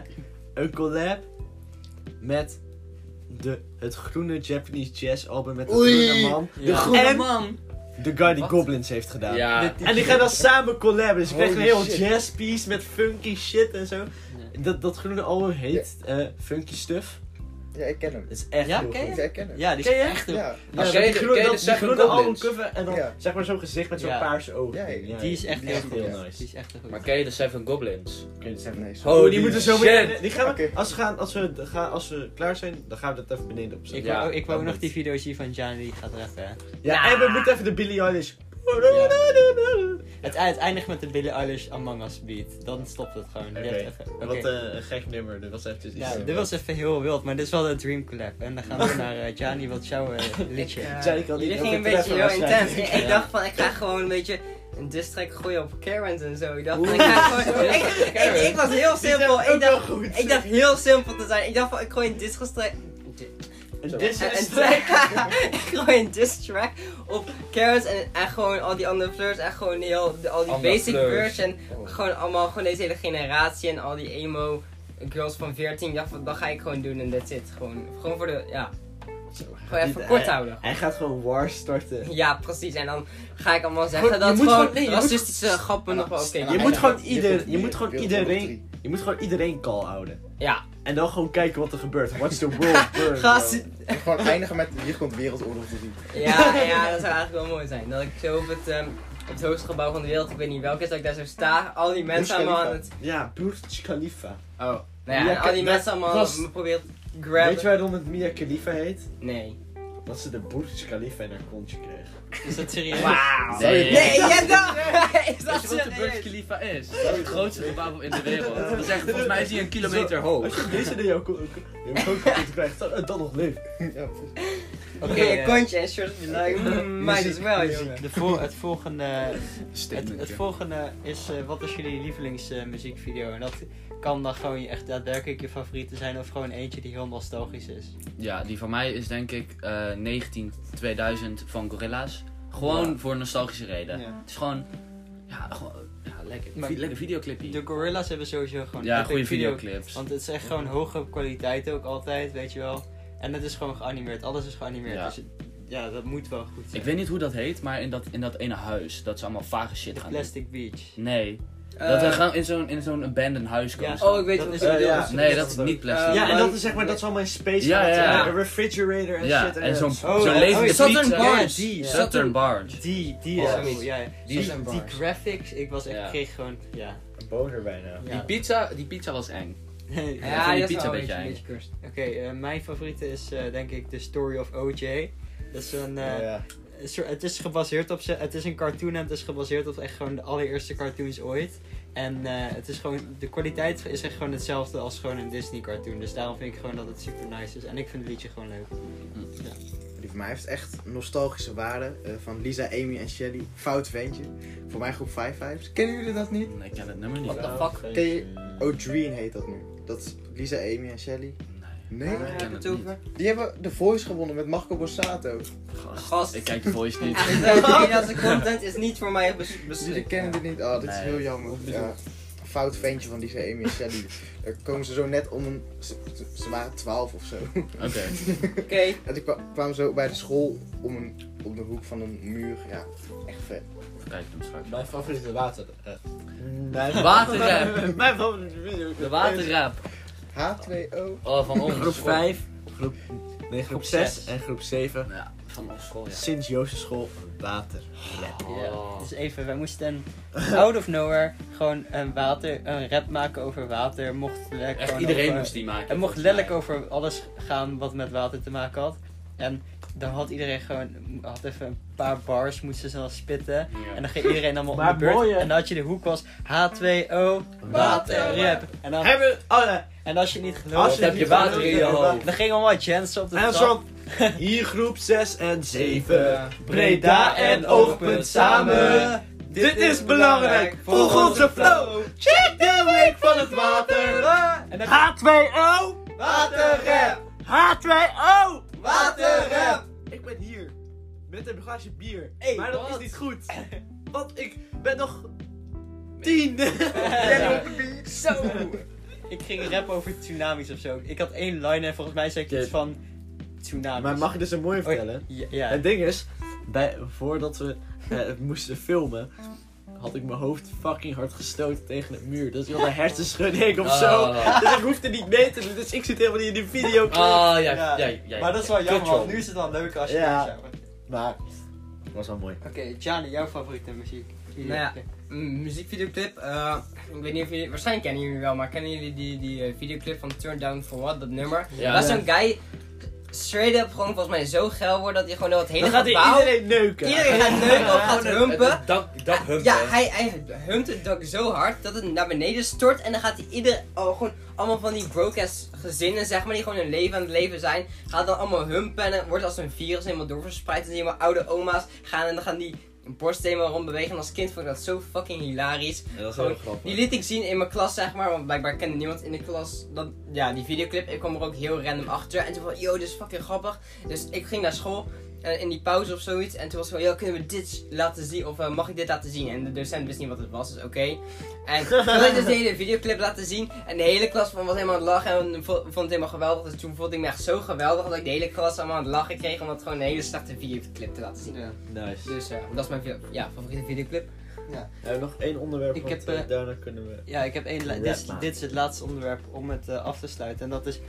Speaker 1: Een collab met de, het groene Japanese jazz album met de
Speaker 2: Oei.
Speaker 1: groene man.
Speaker 3: Ja.
Speaker 5: groene
Speaker 1: En-
Speaker 5: man.
Speaker 1: De guy die
Speaker 3: Wat?
Speaker 1: Goblins heeft gedaan.
Speaker 5: Ja.
Speaker 1: En die gaan dan samen collaben. Dus je krijgt een heel
Speaker 2: shit.
Speaker 1: jazz piece met funky shit en zo. Dat, dat groene album heet eh, Funky Stuff.
Speaker 2: Ja, ik ken hem.
Speaker 1: Dat is echt
Speaker 3: Ja,
Speaker 1: heel
Speaker 3: ken je?
Speaker 1: goed.
Speaker 2: Ja, ik ken hem.
Speaker 3: Ja, die
Speaker 1: Ken
Speaker 3: is
Speaker 1: je?
Speaker 3: echt een-
Speaker 2: Ja.
Speaker 1: Ja,
Speaker 5: Maar
Speaker 1: dat
Speaker 5: ken je
Speaker 1: die
Speaker 5: de-
Speaker 1: groene,
Speaker 5: ken je
Speaker 1: dat,
Speaker 5: de
Speaker 1: die
Speaker 5: Seven
Speaker 1: groene
Speaker 5: Goblins?
Speaker 1: albumcover en dan
Speaker 2: Ja.
Speaker 1: zeg maar zo'n gezicht met zo'n
Speaker 3: Ja.
Speaker 1: paarse ogen.
Speaker 2: Ja,
Speaker 1: Ja,
Speaker 3: Die is echt
Speaker 2: Die
Speaker 3: heel
Speaker 1: heel nice.
Speaker 3: Die is echt heel goed.
Speaker 5: Maar ken je de Seven Goblins?
Speaker 1: Kun je het even-
Speaker 2: Nee,
Speaker 5: Oh,
Speaker 1: die moeten zo weer. Die gaan we, als, we gaan, als, we, gaan, als we klaar zijn, dan gaan we dat even beneden opzetten.
Speaker 3: Ik wou, ik wou nog die video zien van Johnny die gaat hè.
Speaker 1: Ja, en we moeten even de Billie Eilish.
Speaker 3: Het, het eindigt met de Billie Eilish Among Us beat. Dan stopt het gewoon. Hebt even- oké.
Speaker 1: Wat een gek nummer, dat was eventjes iets.
Speaker 3: Ja, dit was even heel wild, maar dit is wel de Dream Collab. En dan gaan we naar Gianni, wat jouw eh, liedje?
Speaker 4: Ik
Speaker 1: al niet,
Speaker 4: gingen een beetje heel intens. Ik, dacht van, ik ga gewoon een beetje een diss track gooien op Karens en zo. Ik dacht
Speaker 1: Oeh.
Speaker 4: ik ga gewoon... Ik, ik, ik was heel simpel. Ik dacht, ik dacht heel simpel te zijn. Ik dacht van, ik gooi een diss track...
Speaker 1: Een diss
Speaker 4: een
Speaker 1: track. [laughs]
Speaker 4: gooi een diss track op Karens en, en gewoon al die andere flirts en gewoon heel, de- al die
Speaker 5: Andere
Speaker 4: basic
Speaker 5: flirts.
Speaker 4: en
Speaker 2: Oh.
Speaker 4: gewoon allemaal gewoon deze hele generatie en al die emo girls van 14. Ik dacht van, dat ga ik gewoon doen en that's it. Gewoon, gewoon voor de, ja,
Speaker 1: Zo,
Speaker 4: gewoon even kort houden.
Speaker 1: Hij gaat gewoon war starten.
Speaker 4: Ja, precies. En dan ga ik allemaal zeggen dat
Speaker 1: moet
Speaker 4: gewoon
Speaker 1: gewoon- nee, moet-
Speaker 4: racistische grappen nog wel oké
Speaker 1: Je moet gewoon ieder- je moet gewoon iedereen-. Je moet gewoon iedereen call houden.
Speaker 4: Ja,
Speaker 1: En dan gewoon kijken wat er gebeurt. Watch the world [laughs] burn.
Speaker 2: En gewoon eindigen met hier komt Wereldoorlog 3.
Speaker 4: Ja, ja, dat zou eigenlijk wel mooi zijn. Dat ik zo op het, ehm, het hoogste gebouw van de wereld, ik weet niet welke is, dat ik daar zo sta. Al die mensen allemaal aan het...
Speaker 1: Ja, Burj Khalifa.
Speaker 4: Oh. Nou ja,
Speaker 1: Ja,
Speaker 4: en al die mensen allemaal me proberen
Speaker 1: Weet je waarom het Mia Khalifa heet?
Speaker 4: Nee.
Speaker 1: Dat ze de Burj Khalifa in haar kontje kreeg.
Speaker 3: Is dat serieus?
Speaker 4: Wauw.
Speaker 5: Nee.
Speaker 4: Nee, ja, dat... [laughs]
Speaker 5: Weet
Speaker 4: is dat
Speaker 5: je wat de Burj? Khalifa is? Dat is het grootste gebouw in de wereld. Dat is echt, volgens mij is hij een kilometer hoog.
Speaker 1: Als je deze in jouw kontje krijgt, dan, nog leeft. [laughs]
Speaker 2: Ja, precies.
Speaker 3: Oké, eh,
Speaker 4: een kontje en shirts be like, mm, might as well,
Speaker 3: de vol- het volgende, het, het volgende is, eh, wat is jullie lievelingsmuziekvideo? en dat kan dan gewoon echt daadwerkelijk je favoriete zijn of gewoon eentje die heel nostalgisch is.
Speaker 5: Ja, die van mij is denk ik eh 19 2000 van Gorilla's. Gewoon
Speaker 3: Ja.
Speaker 5: voor nostalgische reden.
Speaker 3: Ja.
Speaker 5: Het is gewoon, ja, gewoon, ja lekker.
Speaker 3: Maar-
Speaker 5: lekker videoclipje.
Speaker 3: De Gorilla's hebben sowieso gewoon
Speaker 5: Ja, goede
Speaker 3: video-
Speaker 5: videoclips.
Speaker 3: Want het is echt gewoon hoge kwaliteit ook altijd, weet je wel. En het is gewoon geanimeerd, alles is geanimeerd.
Speaker 5: Ja.
Speaker 3: Dus het- ja, dat moet wel goed zijn.
Speaker 5: Ik weet niet hoe dat heet, maar in dat, in dat ene huis, dat ze allemaal vage shit
Speaker 3: De
Speaker 5: gaan doen.
Speaker 3: Plastic Beach.
Speaker 5: Nee,
Speaker 4: Eh,
Speaker 5: dat we gaan in zo'n in zo'n abandoned huis komen.
Speaker 3: Ja.
Speaker 4: Oh, ik weet
Speaker 3: is-
Speaker 4: je
Speaker 1: eh, ja.
Speaker 5: Nee, dat is niet plastic.
Speaker 4: Eh,
Speaker 1: Ja, en dat is zeg maar, dat is allemaal in space.
Speaker 5: Ja, ja,
Speaker 1: eh,
Speaker 4: ja.
Speaker 1: Een refrigerator en
Speaker 5: Ja,
Speaker 1: shit.
Speaker 5: en zo'n
Speaker 3: Oh,
Speaker 5: zo'n
Speaker 3: oh,
Speaker 5: levende
Speaker 3: oh,
Speaker 4: Southern. Barge.
Speaker 3: Die,
Speaker 5: Southern Barge.
Speaker 3: Die, die is zo, ja. Die, die graphics, ik was echt,
Speaker 5: Ja.
Speaker 3: kreeg gewoon, ja.
Speaker 1: Een boner bijna.
Speaker 3: ja.
Speaker 5: Die pizza, die pizza was eng. [laughs]
Speaker 3: ja.
Speaker 4: Ja, die
Speaker 5: pizza beetje
Speaker 4: cursed.
Speaker 3: Oké, eh, mijn favoriete is eh, denk ik The Story of OJ. Dat is een, eh,
Speaker 1: ja.
Speaker 3: soort- het is gebaseerd op ze, het is een cartoon en het is gebaseerd op echt gewoon de allereerste cartoons ooit. En eh, het is gewoon, de kwaliteit is echt gewoon hetzelfde als gewoon een Disney cartoon. Dus daarom vind ik gewoon dat het super nice is. En ik vind het liedje gewoon leuk.
Speaker 2: Die voor mij heeft echt nostalgische waarde. eh, van Lisa, Amy en Shelly. Fout ventje. Voor mij groep 5 vibes. Kennen jullie dat niet?
Speaker 5: Nee, ik ken het nummer niet.
Speaker 4: What the fuck?
Speaker 2: Ken je... Oh, Dream heet dat nu. Dat is Lisa, Amy en Shelly.
Speaker 5: Nee.
Speaker 2: Nee?
Speaker 4: heb
Speaker 5: het
Speaker 4: over?
Speaker 2: Die hebben de Voice gewonnen met Marco Borsato.
Speaker 4: Gast.
Speaker 5: Ik kijk de voice niet. [laughs]
Speaker 4: Nederlandse content is niet voor mij bes-
Speaker 2: Jullie
Speaker 4: beschikt.
Speaker 2: kennen dit niet? Oh, dit is heel jammer. Ja. Fout ventje van Lisa, Amy en Shelly. Daar komen ze zo net om een... Ze, ze waren 12 of zo.
Speaker 5: Oké.
Speaker 4: Oké. [laughs]
Speaker 2: En toen kwa- kwamen ze bij de school om, een, om de hoek van een muur. Ja, echt vet.
Speaker 5: Kijken straks.
Speaker 1: Mijn favoriete water. eh, mijn [laughs]
Speaker 5: Waterrap.
Speaker 1: mijn favoriete video.
Speaker 5: De waterrap.
Speaker 2: H2O.
Speaker 5: Oh, van ons.
Speaker 1: Groep 5, groep, nee, groep
Speaker 3: Groep
Speaker 1: 6
Speaker 3: zes.
Speaker 1: en groep 7.
Speaker 5: Ja, van ons school, ja.
Speaker 1: Sinds Jozef school water.
Speaker 3: Ja.
Speaker 5: Oh.
Speaker 3: Dus even, wij moesten [laughs] out of nowhere gewoon een, water, een rap maken over water. Mocht lekker
Speaker 5: Echt
Speaker 3: gewoon
Speaker 5: iedereen
Speaker 3: over-
Speaker 5: moest die maken.
Speaker 3: Het mocht
Speaker 5: volgens
Speaker 3: letterlijk over alles gaan wat met water te maken had. En dan had iedereen gewoon, had even een paar bars, moesten ze dan spitten.
Speaker 5: Ja.
Speaker 3: En dan ging iedereen allemaal [laughs]
Speaker 1: Maar
Speaker 3: om de beurt.
Speaker 1: mooie-
Speaker 3: En dan had je de hoek was H2O, water, rap. En, dan,
Speaker 1: Hebben, oh nee.
Speaker 3: en als je niet
Speaker 1: Als
Speaker 3: geloofd
Speaker 1: je
Speaker 5: heb je water in je hoofd.
Speaker 3: dan gingen allemaal chants op de
Speaker 1: En
Speaker 3: trap.
Speaker 1: zo. Hier groep 6 en 7.
Speaker 3: Breda
Speaker 1: en Oogpunt samen. Dit is belangrijk. Volg onze flow. Check de week van het water.
Speaker 3: En dan
Speaker 1: H2O.
Speaker 3: Waterrap.
Speaker 1: H2O.
Speaker 3: Waterrap.
Speaker 1: Ik ben hier. Met een glaasje bier.
Speaker 3: Hey,
Speaker 1: maar dat
Speaker 3: wat?
Speaker 1: is niet goed. [laughs] Want ik ben nog 10. [laughs]
Speaker 3: Zo! Ik ging rap over tsunamis of zo. Ik had één line en volgens mij zei ik iets van tsunamis.
Speaker 1: Maar mag ik dus een mooie
Speaker 3: Oh,
Speaker 1: vertellen?
Speaker 3: Ja. ja.
Speaker 1: Het ding is, bij, voordat we eh, het [laughs] moesten filmen, had ik mijn hoofd fucking hard gestoten tegen het muur. Dus ik had een hersenschudding of zo.
Speaker 5: Oh.
Speaker 1: Dus ik hoefde niet mee te doen. Dus ik zit helemaal niet in die video.
Speaker 5: Ah, ja,
Speaker 3: Ja.
Speaker 5: ja, ja.
Speaker 3: maar dat is wel jammer, want nu is het wel leuk als je
Speaker 1: Ja.
Speaker 3: zou.
Speaker 1: Maar, was wel mooi.
Speaker 3: Oké, Gianni, jouw favoriete muziek?
Speaker 4: Nou ja, een muziekvideoclip. eh, ik weet niet of jullie, waarschijnlijk kennen jullie wel, maar kennen jullie die, die eh, videoclip van Turn Down For What, dat nummer?
Speaker 5: Ja.
Speaker 4: Dat is zo'n guy, straight up gewoon volgens mij zo geil wordt dat hij gewoon het hele
Speaker 1: Dan gaat
Speaker 4: gebouw...
Speaker 1: iedereen neuken.
Speaker 4: Iedereen gaat neuken of gaat humpen.
Speaker 5: Het dak, dak humpen.
Speaker 4: Ja, hij, hij humpt het dak zo hard dat het naar beneden stort. En dan gaat hij ieder, oh, gewoon allemaal van die broke-ass gezinnen, zeg maar, die gewoon hun leven aan het leven zijn. Gaat dan allemaal humpen en dan wordt als een virus helemaal doorverspreid. En je maar oude oma's gaan en dan gaan die borst helemaal rondbewegen. En als kind vond ik dat zo fucking hilarisch.
Speaker 1: Ja, dat is heel grappig.
Speaker 4: Die liet ik zien in mijn klas, zeg maar, want blijkbaar kende niemand in de klas dat, ja, die videoclip. Ik kwam er ook heel random achter en toen van, yo, dit is fucking grappig. Dus ik ging naar school, eh, in die pauze of zoiets, en toen was van, yo, kunnen we dit laten zien, of eh, mag ik dit laten zien? En de docent wist niet wat het was, dus oké. En [laughs] toen had ik dus de hele videoclip laten zien, en de hele klas van was helemaal aan het lachen en vo- vond het helemaal geweldig. Dus toen voelde ik me echt zo geweldig dat ik de hele klas allemaal aan het lachen kreeg, om dat gewoon een hele slechte videoclip te laten zien.
Speaker 3: Ja.
Speaker 1: Nice.
Speaker 4: Dus eh, dat is mijn ja, favoriete videoclip.
Speaker 1: We hebben nog één onderwerp,
Speaker 3: Ik heb,
Speaker 1: daarna kunnen we...
Speaker 3: Ja, ik heb één. Dit, dit is het laatste onderwerp om het af te sluiten. En dat is.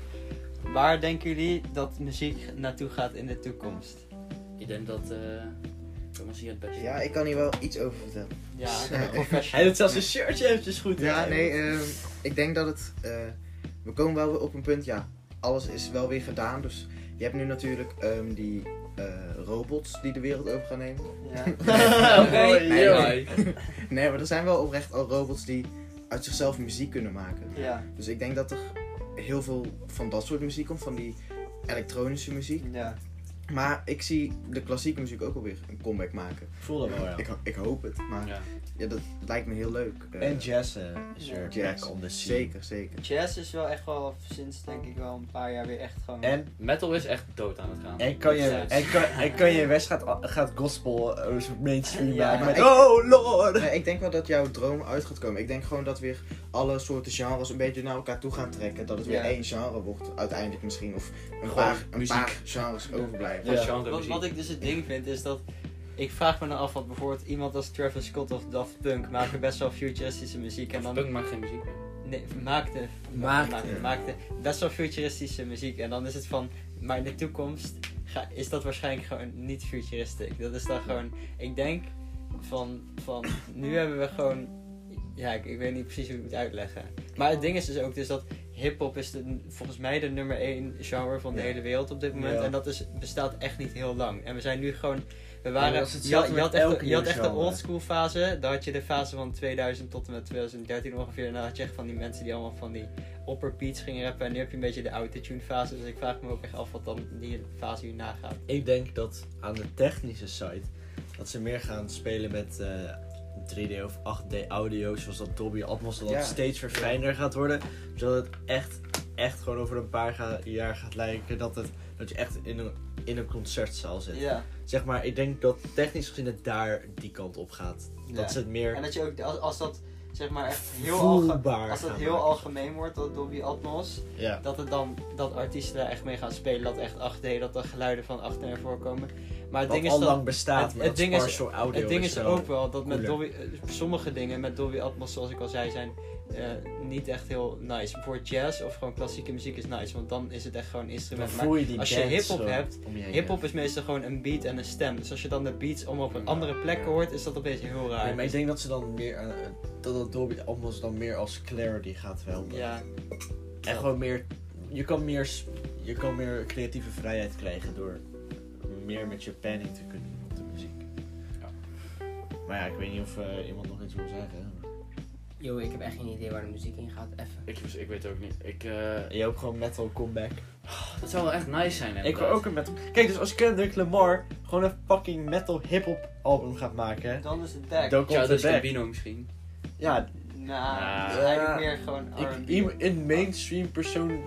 Speaker 3: Waar denken jullie dat muziek naartoe gaat in de toekomst?
Speaker 5: Ik denk dat... eh Thomas hier het beste.
Speaker 2: Ja, ik kan hier wel iets over vertellen.
Speaker 3: Ja. [laughs] [laughs]
Speaker 1: Hij doet zelfs een shirtje eventjes goed.
Speaker 2: Ja,
Speaker 1: hè?
Speaker 2: nee, ehm, ik denk dat het. eh, we komen wel weer op een punt, ja. Alles is wel weer gedaan. Dus je hebt nu natuurlijk ehm, die eh, robots die de wereld over gaan nemen.
Speaker 3: Ja. [laughs]
Speaker 2: Nee, nee. Nee, maar er zijn wel oprecht al robots die uit zichzelf muziek kunnen maken.
Speaker 3: Ja.
Speaker 2: Dus ik denk dat er heel veel van dat soort muziek komt, van die elektronische muziek.
Speaker 3: ja.
Speaker 2: Maar ik zie de klassieke muziek ook alweer een comeback maken.
Speaker 1: Ik voel dat wel, ja.
Speaker 2: Ik, ik hoop het, maar ja.
Speaker 5: Ja.
Speaker 2: dat lijkt me heel leuk. Eh,
Speaker 1: En jazz eh, is er
Speaker 2: Jazz.
Speaker 1: back on the scene.
Speaker 2: Zeker, zeker.
Speaker 3: Jazz is wel echt wel sinds denk ik wel een paar jaar weer echt gewoon.
Speaker 1: En,
Speaker 5: Metal is echt dood aan het gaan.
Speaker 1: en kan je, en kan, en kan je West gaat, gaat gospel eh, mainstream
Speaker 3: Ja,
Speaker 1: maken
Speaker 2: maar
Speaker 1: met
Speaker 2: ik-
Speaker 1: Oh Lord!
Speaker 2: Nee, ik denk wel dat jouw droom uit gaat komen. Ik denk gewoon dat weer alle soorten genres een beetje naar elkaar toe gaan trekken. Dat het weer
Speaker 3: Ja.
Speaker 2: één genre wordt uiteindelijk misschien. Of een,
Speaker 5: Gewoon
Speaker 2: paar, een
Speaker 5: muziek.
Speaker 2: paar genres overblijven.
Speaker 5: Gewoon
Speaker 1: Ja.
Speaker 5: genre
Speaker 3: wat,
Speaker 5: muziek.
Speaker 3: wat ik dus het ding vind is dat. Ik vraag me dan af, want bijvoorbeeld iemand als Travis Scott of Daft Punk maken best wel futuristische muziek. En dan
Speaker 5: Punk maakt geen muziek meer.
Speaker 3: Nee, maakte,
Speaker 4: Maakte.
Speaker 3: maakte, maakte best wel futuristische muziek. En dan is het van, maar in de toekomst ga, is dat waarschijnlijk gewoon niet futuristisch. Dat is dan gewoon, ik denk van, van nu hebben we gewoon, ja, ik, ik weet niet precies hoe ik het moet uitleggen. Maar het ding is dus ook dus dat hip-hop is de, volgens mij de nummer één genre van de
Speaker 1: Ja.
Speaker 3: hele wereld op dit moment.
Speaker 1: Ja.
Speaker 3: En dat is, bestaat echt niet heel lang. En we zijn nu gewoon. We
Speaker 1: Ja,
Speaker 3: waren,
Speaker 1: is
Speaker 3: je, had, je, had echt, je had echt de oldschool fase. Dan had je de fase van 2000 tot en met 2013 ongeveer. En dan had je echt van die mensen die allemaal van die opper beats gingen rappen. En nu heb je een beetje de autotune fase. Dus ik vraag me ook echt af wat dan die fase hierna gaat.
Speaker 1: Ik denk dat aan de technische side dat ze meer gaan spelen met eh, 3D of 8D audio, zoals dat Dolby Atmos, dat
Speaker 2: Ja.
Speaker 1: steeds verfijnder gaat worden, zodat het echt, echt gewoon over een paar ga- jaar gaat lijken dat, het, dat je echt in een, in een concertzaal zit.
Speaker 3: Ja.
Speaker 1: Zeg maar, ik denk dat technisch gezien het daar die kant op gaat. Dat ze het meer
Speaker 3: En dat je ook, als, als dat zeg maar echt heel, alge,
Speaker 1: voelbaar
Speaker 3: als dat heel
Speaker 1: maken.
Speaker 3: algemeen wordt, dat Dolby Atmos,
Speaker 1: Ja.
Speaker 3: dat het dan dat artiesten daar echt mee gaan spelen, dat echt 8D, dat er geluiden van achter naar voren komen. Maar het ding is
Speaker 1: al
Speaker 3: dat,
Speaker 1: lang bestaat,
Speaker 3: het- ding is-
Speaker 1: audio
Speaker 3: het ding is ook wel dat met. Dolby, eh, sommige dingen met Dolby Atmos, zoals ik al zei, zijn eh, niet echt heel nice. Voor jazz of gewoon klassieke muziek is nice, want dan is het echt gewoon instrument. Maar
Speaker 1: voel je die
Speaker 3: als je hip-hop hebt,
Speaker 1: om
Speaker 3: hip-hop is meestal gewoon een beat en een stem. Dus als je dan de beats allemaal op een andere plek
Speaker 1: Ja.
Speaker 3: hoort, is dat opeens heel raar.
Speaker 1: Nee, maar ik denk dat ze dan meer, eh, dat het Dolby Atmos dan meer als clarity gaat helpen.
Speaker 3: ja,
Speaker 1: En gewoon meer, je kan meer, je kan meer creatieve vrijheid krijgen door meer met je panning te kunnen doen op de muziek. Maar ja, ik weet niet of eh, iemand nog iets wil zeggen.
Speaker 4: Yo, ik heb echt geen idee waar de muziek in gaat. Even.
Speaker 5: Ik, ik weet ook niet. Ik, eh,
Speaker 1: Je hoopt gewoon metal comeback.
Speaker 5: dat zou wel echt nice zijn.
Speaker 1: Ik wil
Speaker 5: inderdaad.
Speaker 1: ook een metal. Kijk, dus als Kendrick Lamar gewoon een fucking metal hip-hop album gaat maken,
Speaker 3: dan is het back.
Speaker 1: dan komt het back.
Speaker 5: Gambino misschien.
Speaker 1: Ja,
Speaker 3: Nou,
Speaker 5: Ja.
Speaker 3: eigenlijk meer gewoon
Speaker 1: ik,
Speaker 3: R&B.
Speaker 1: een mainstream persoon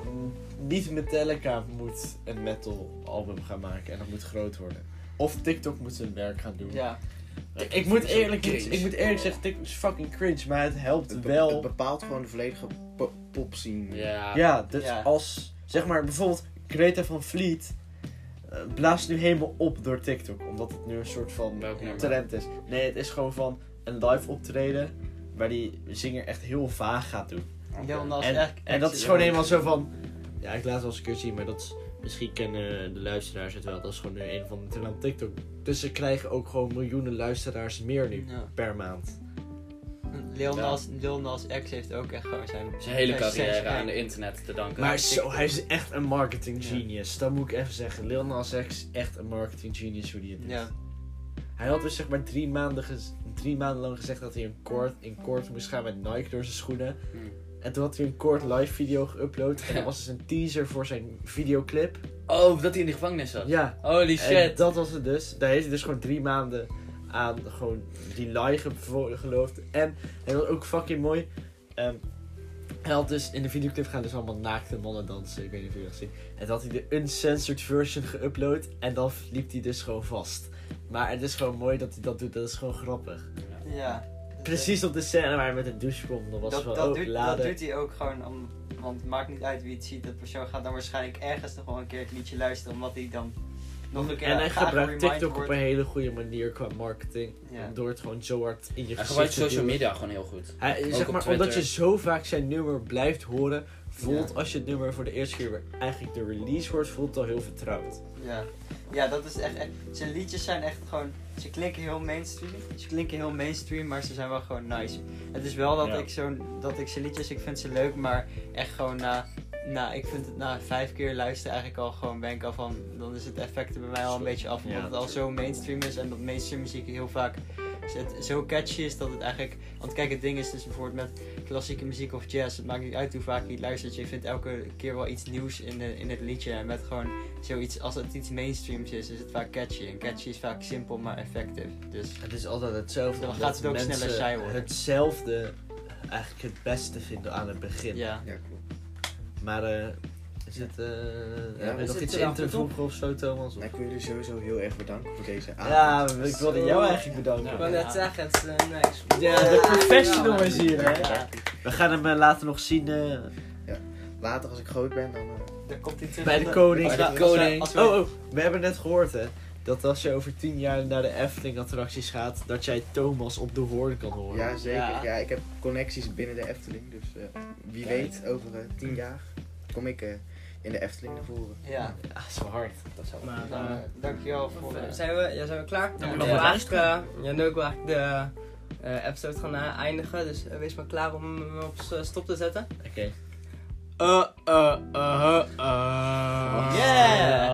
Speaker 1: niet Metallica moet een metal album gaan maken en dat moet groot worden. Of TikTok moet zijn werk gaan doen.
Speaker 3: Ja,
Speaker 1: Ik, ik, moet eerlijk, ik moet eerlijk zeggen, TikTok is fucking cringe, maar het helpt
Speaker 2: Het,
Speaker 1: wel.
Speaker 2: het bepaalt gewoon de volledige po- popscene.
Speaker 5: Ja.
Speaker 1: Ja, dus
Speaker 3: Ja.
Speaker 1: als, zeg maar, bijvoorbeeld Greta van Vliet eh, blaast nu helemaal op door TikTok, omdat het nu een soort van
Speaker 5: Welk
Speaker 1: trend is. Nee, het is gewoon van een live optreden, waar die zinger echt heel vaag gaat doen.
Speaker 3: Nas
Speaker 1: En, en dat is gewoon helemaal zo van, ja, ik laat het wel eens een keer zien, maar dat is, misschien kennen de luisteraars het wel, dat is gewoon nu een van de trend op TikTok. Dus ze krijgen ook gewoon miljoenen luisteraars meer nu,
Speaker 3: Ja.
Speaker 1: per maand.
Speaker 3: Lil
Speaker 5: Ja.
Speaker 3: Nas, Lil Nas X heeft ook echt gewoon zijn...
Speaker 5: Zijn hele carrière
Speaker 3: zijn-
Speaker 5: aan de internet te danken.
Speaker 1: Maar zo, hij is echt een marketing
Speaker 3: Ja.
Speaker 1: genius. Dat moet ik even zeggen. Lil Nas X is echt een marketing genius hoe die het doet.
Speaker 3: Ja,
Speaker 1: Hij had dus zeg maar drie maanden, drie maanden lang gezegd dat hij een kort, in kort moest gaan met Nike door zijn schoenen.
Speaker 5: Hmm.
Speaker 1: En toen had hij een kort live video geüpload. En dat was dus een teaser voor zijn videoclip.
Speaker 5: Oh, dat hij in de gevangenis zat.
Speaker 1: Ja,
Speaker 5: Holy
Speaker 1: en
Speaker 5: shit.
Speaker 1: dat was het dus. Daar heeft hij dus gewoon drie maanden aan gewoon die lie gevo- geloofd. En hij was ook fucking mooi. Ehm, hij had dus in de videoclip gaan dus allemaal naakte mannen dansen. Ik weet niet of jullie dat gezien. En toen had hij de uncensored version geüpload. En dan liep hij dus gewoon vast. Maar het is gewoon mooi dat hij dat doet. Dat is gewoon grappig.
Speaker 3: ja.
Speaker 1: Precies op de scène waar hij met een douche komt. Dat was
Speaker 3: Dat,
Speaker 1: van,
Speaker 3: dat, doet, dat hij ook gewoon om... Want het maakt niet uit wie het ziet. De persoon gaat dan waarschijnlijk ergens nog wel een keer het liedje luisteren. Omdat hij dan nog een keer
Speaker 1: en hij gebruikt TikTok op een hele goede manier qua marketing.
Speaker 3: Ja.
Speaker 1: Door het gewoon zo hard in je
Speaker 5: Hij
Speaker 1: gezicht
Speaker 5: gebruikt
Speaker 1: te
Speaker 5: social
Speaker 1: duwen.
Speaker 5: media gewoon heel goed.
Speaker 1: Hij,
Speaker 5: Ook
Speaker 1: zeg
Speaker 5: op
Speaker 1: maar, omdat je zo vaak zijn nummer blijft horen, voelt
Speaker 3: Ja.
Speaker 1: als je het nummer voor de eerste keer weer eigenlijk de release hoort, voelt het al heel vertrouwd.
Speaker 3: Ja. Ja, dat is echt, echt... Zijn liedjes zijn echt gewoon... Ze klinken heel mainstream. Ze klinken heel mainstream, maar ze zijn wel gewoon nice. Het is wel dat
Speaker 1: Ja.
Speaker 3: ik zo'n... Dat ik zijn liedjes, ik vind ze leuk, maar echt gewoon na... Nou, ik vind het na vijf keer luisteren eigenlijk al gewoon ben ik al van... Dan is het effect er bij mij al een beetje af. Omdat
Speaker 1: Ja,
Speaker 3: het al zo mainstream is en dat mainstream muziek heel vaak het zo catchy is dat het eigenlijk... Want kijk, het ding is dus bijvoorbeeld met klassieke muziek of jazz. Het maakt niet uit hoe vaak je het luistert. Je vindt elke keer wel iets nieuws in, de, in het liedje. En met gewoon zoiets, als het iets mainstreams is, is het vaak catchy. En catchy is vaak simpel, maar effectief. Dus
Speaker 1: Het is altijd hetzelfde.
Speaker 3: Dan gaat het ook sneller saai worden.
Speaker 1: hetzelfde eigenlijk het beste vinden aan het begin.
Speaker 3: ja.
Speaker 2: Ja, klopt.
Speaker 1: Maar eh is het, eh
Speaker 2: we
Speaker 1: nog iets in te voegen of zo, Thomas?
Speaker 2: Nou, ik wil jullie sowieso heel erg bedanken voor deze avond.
Speaker 1: Ja, ik wilde jou eigenlijk bedanken.
Speaker 4: Ik wou net zeggen, het is eh, nice.
Speaker 1: Ja, de professional
Speaker 3: Ja.
Speaker 1: is hier, hè?
Speaker 3: Ja.
Speaker 1: We gaan hem eh, later nog zien eh,
Speaker 2: Later als ik groot ben, dan... eh,
Speaker 3: Dan komt hij terug.
Speaker 1: bij de koning.
Speaker 5: Bij de
Speaker 3: als we-
Speaker 5: koning.
Speaker 3: als we-
Speaker 1: Oh, oh, we hebben net gehoord, hè. Dat als je over tien jaar naar de Efteling-attracties gaat, dat jij Thomas op de hoorn kan horen.
Speaker 2: ja, zeker.
Speaker 3: Ja.
Speaker 2: Ja. ik heb connecties binnen de Efteling. Dus eh, wie
Speaker 1: Kijk.
Speaker 2: weet, over eh, tien jaar kom ik eh, in de Efteling naar voren.
Speaker 3: Ja,
Speaker 1: Ja, zo hard.
Speaker 2: Dat zou
Speaker 4: Maar, eh,
Speaker 3: eh, dankjewel voor... eh,
Speaker 4: zijn, we, ja, zijn we klaar?
Speaker 3: Ja,
Speaker 4: Ja,
Speaker 3: nog
Speaker 4: ja,
Speaker 1: wat
Speaker 4: eigenlijk, ja, nu ook wel eigenlijk de eh, episode gaan eindigen. Dus wees maar klaar om hem op stop te zetten.
Speaker 1: Oké.
Speaker 4: Uh, uh, uh, uh.
Speaker 3: Yeah!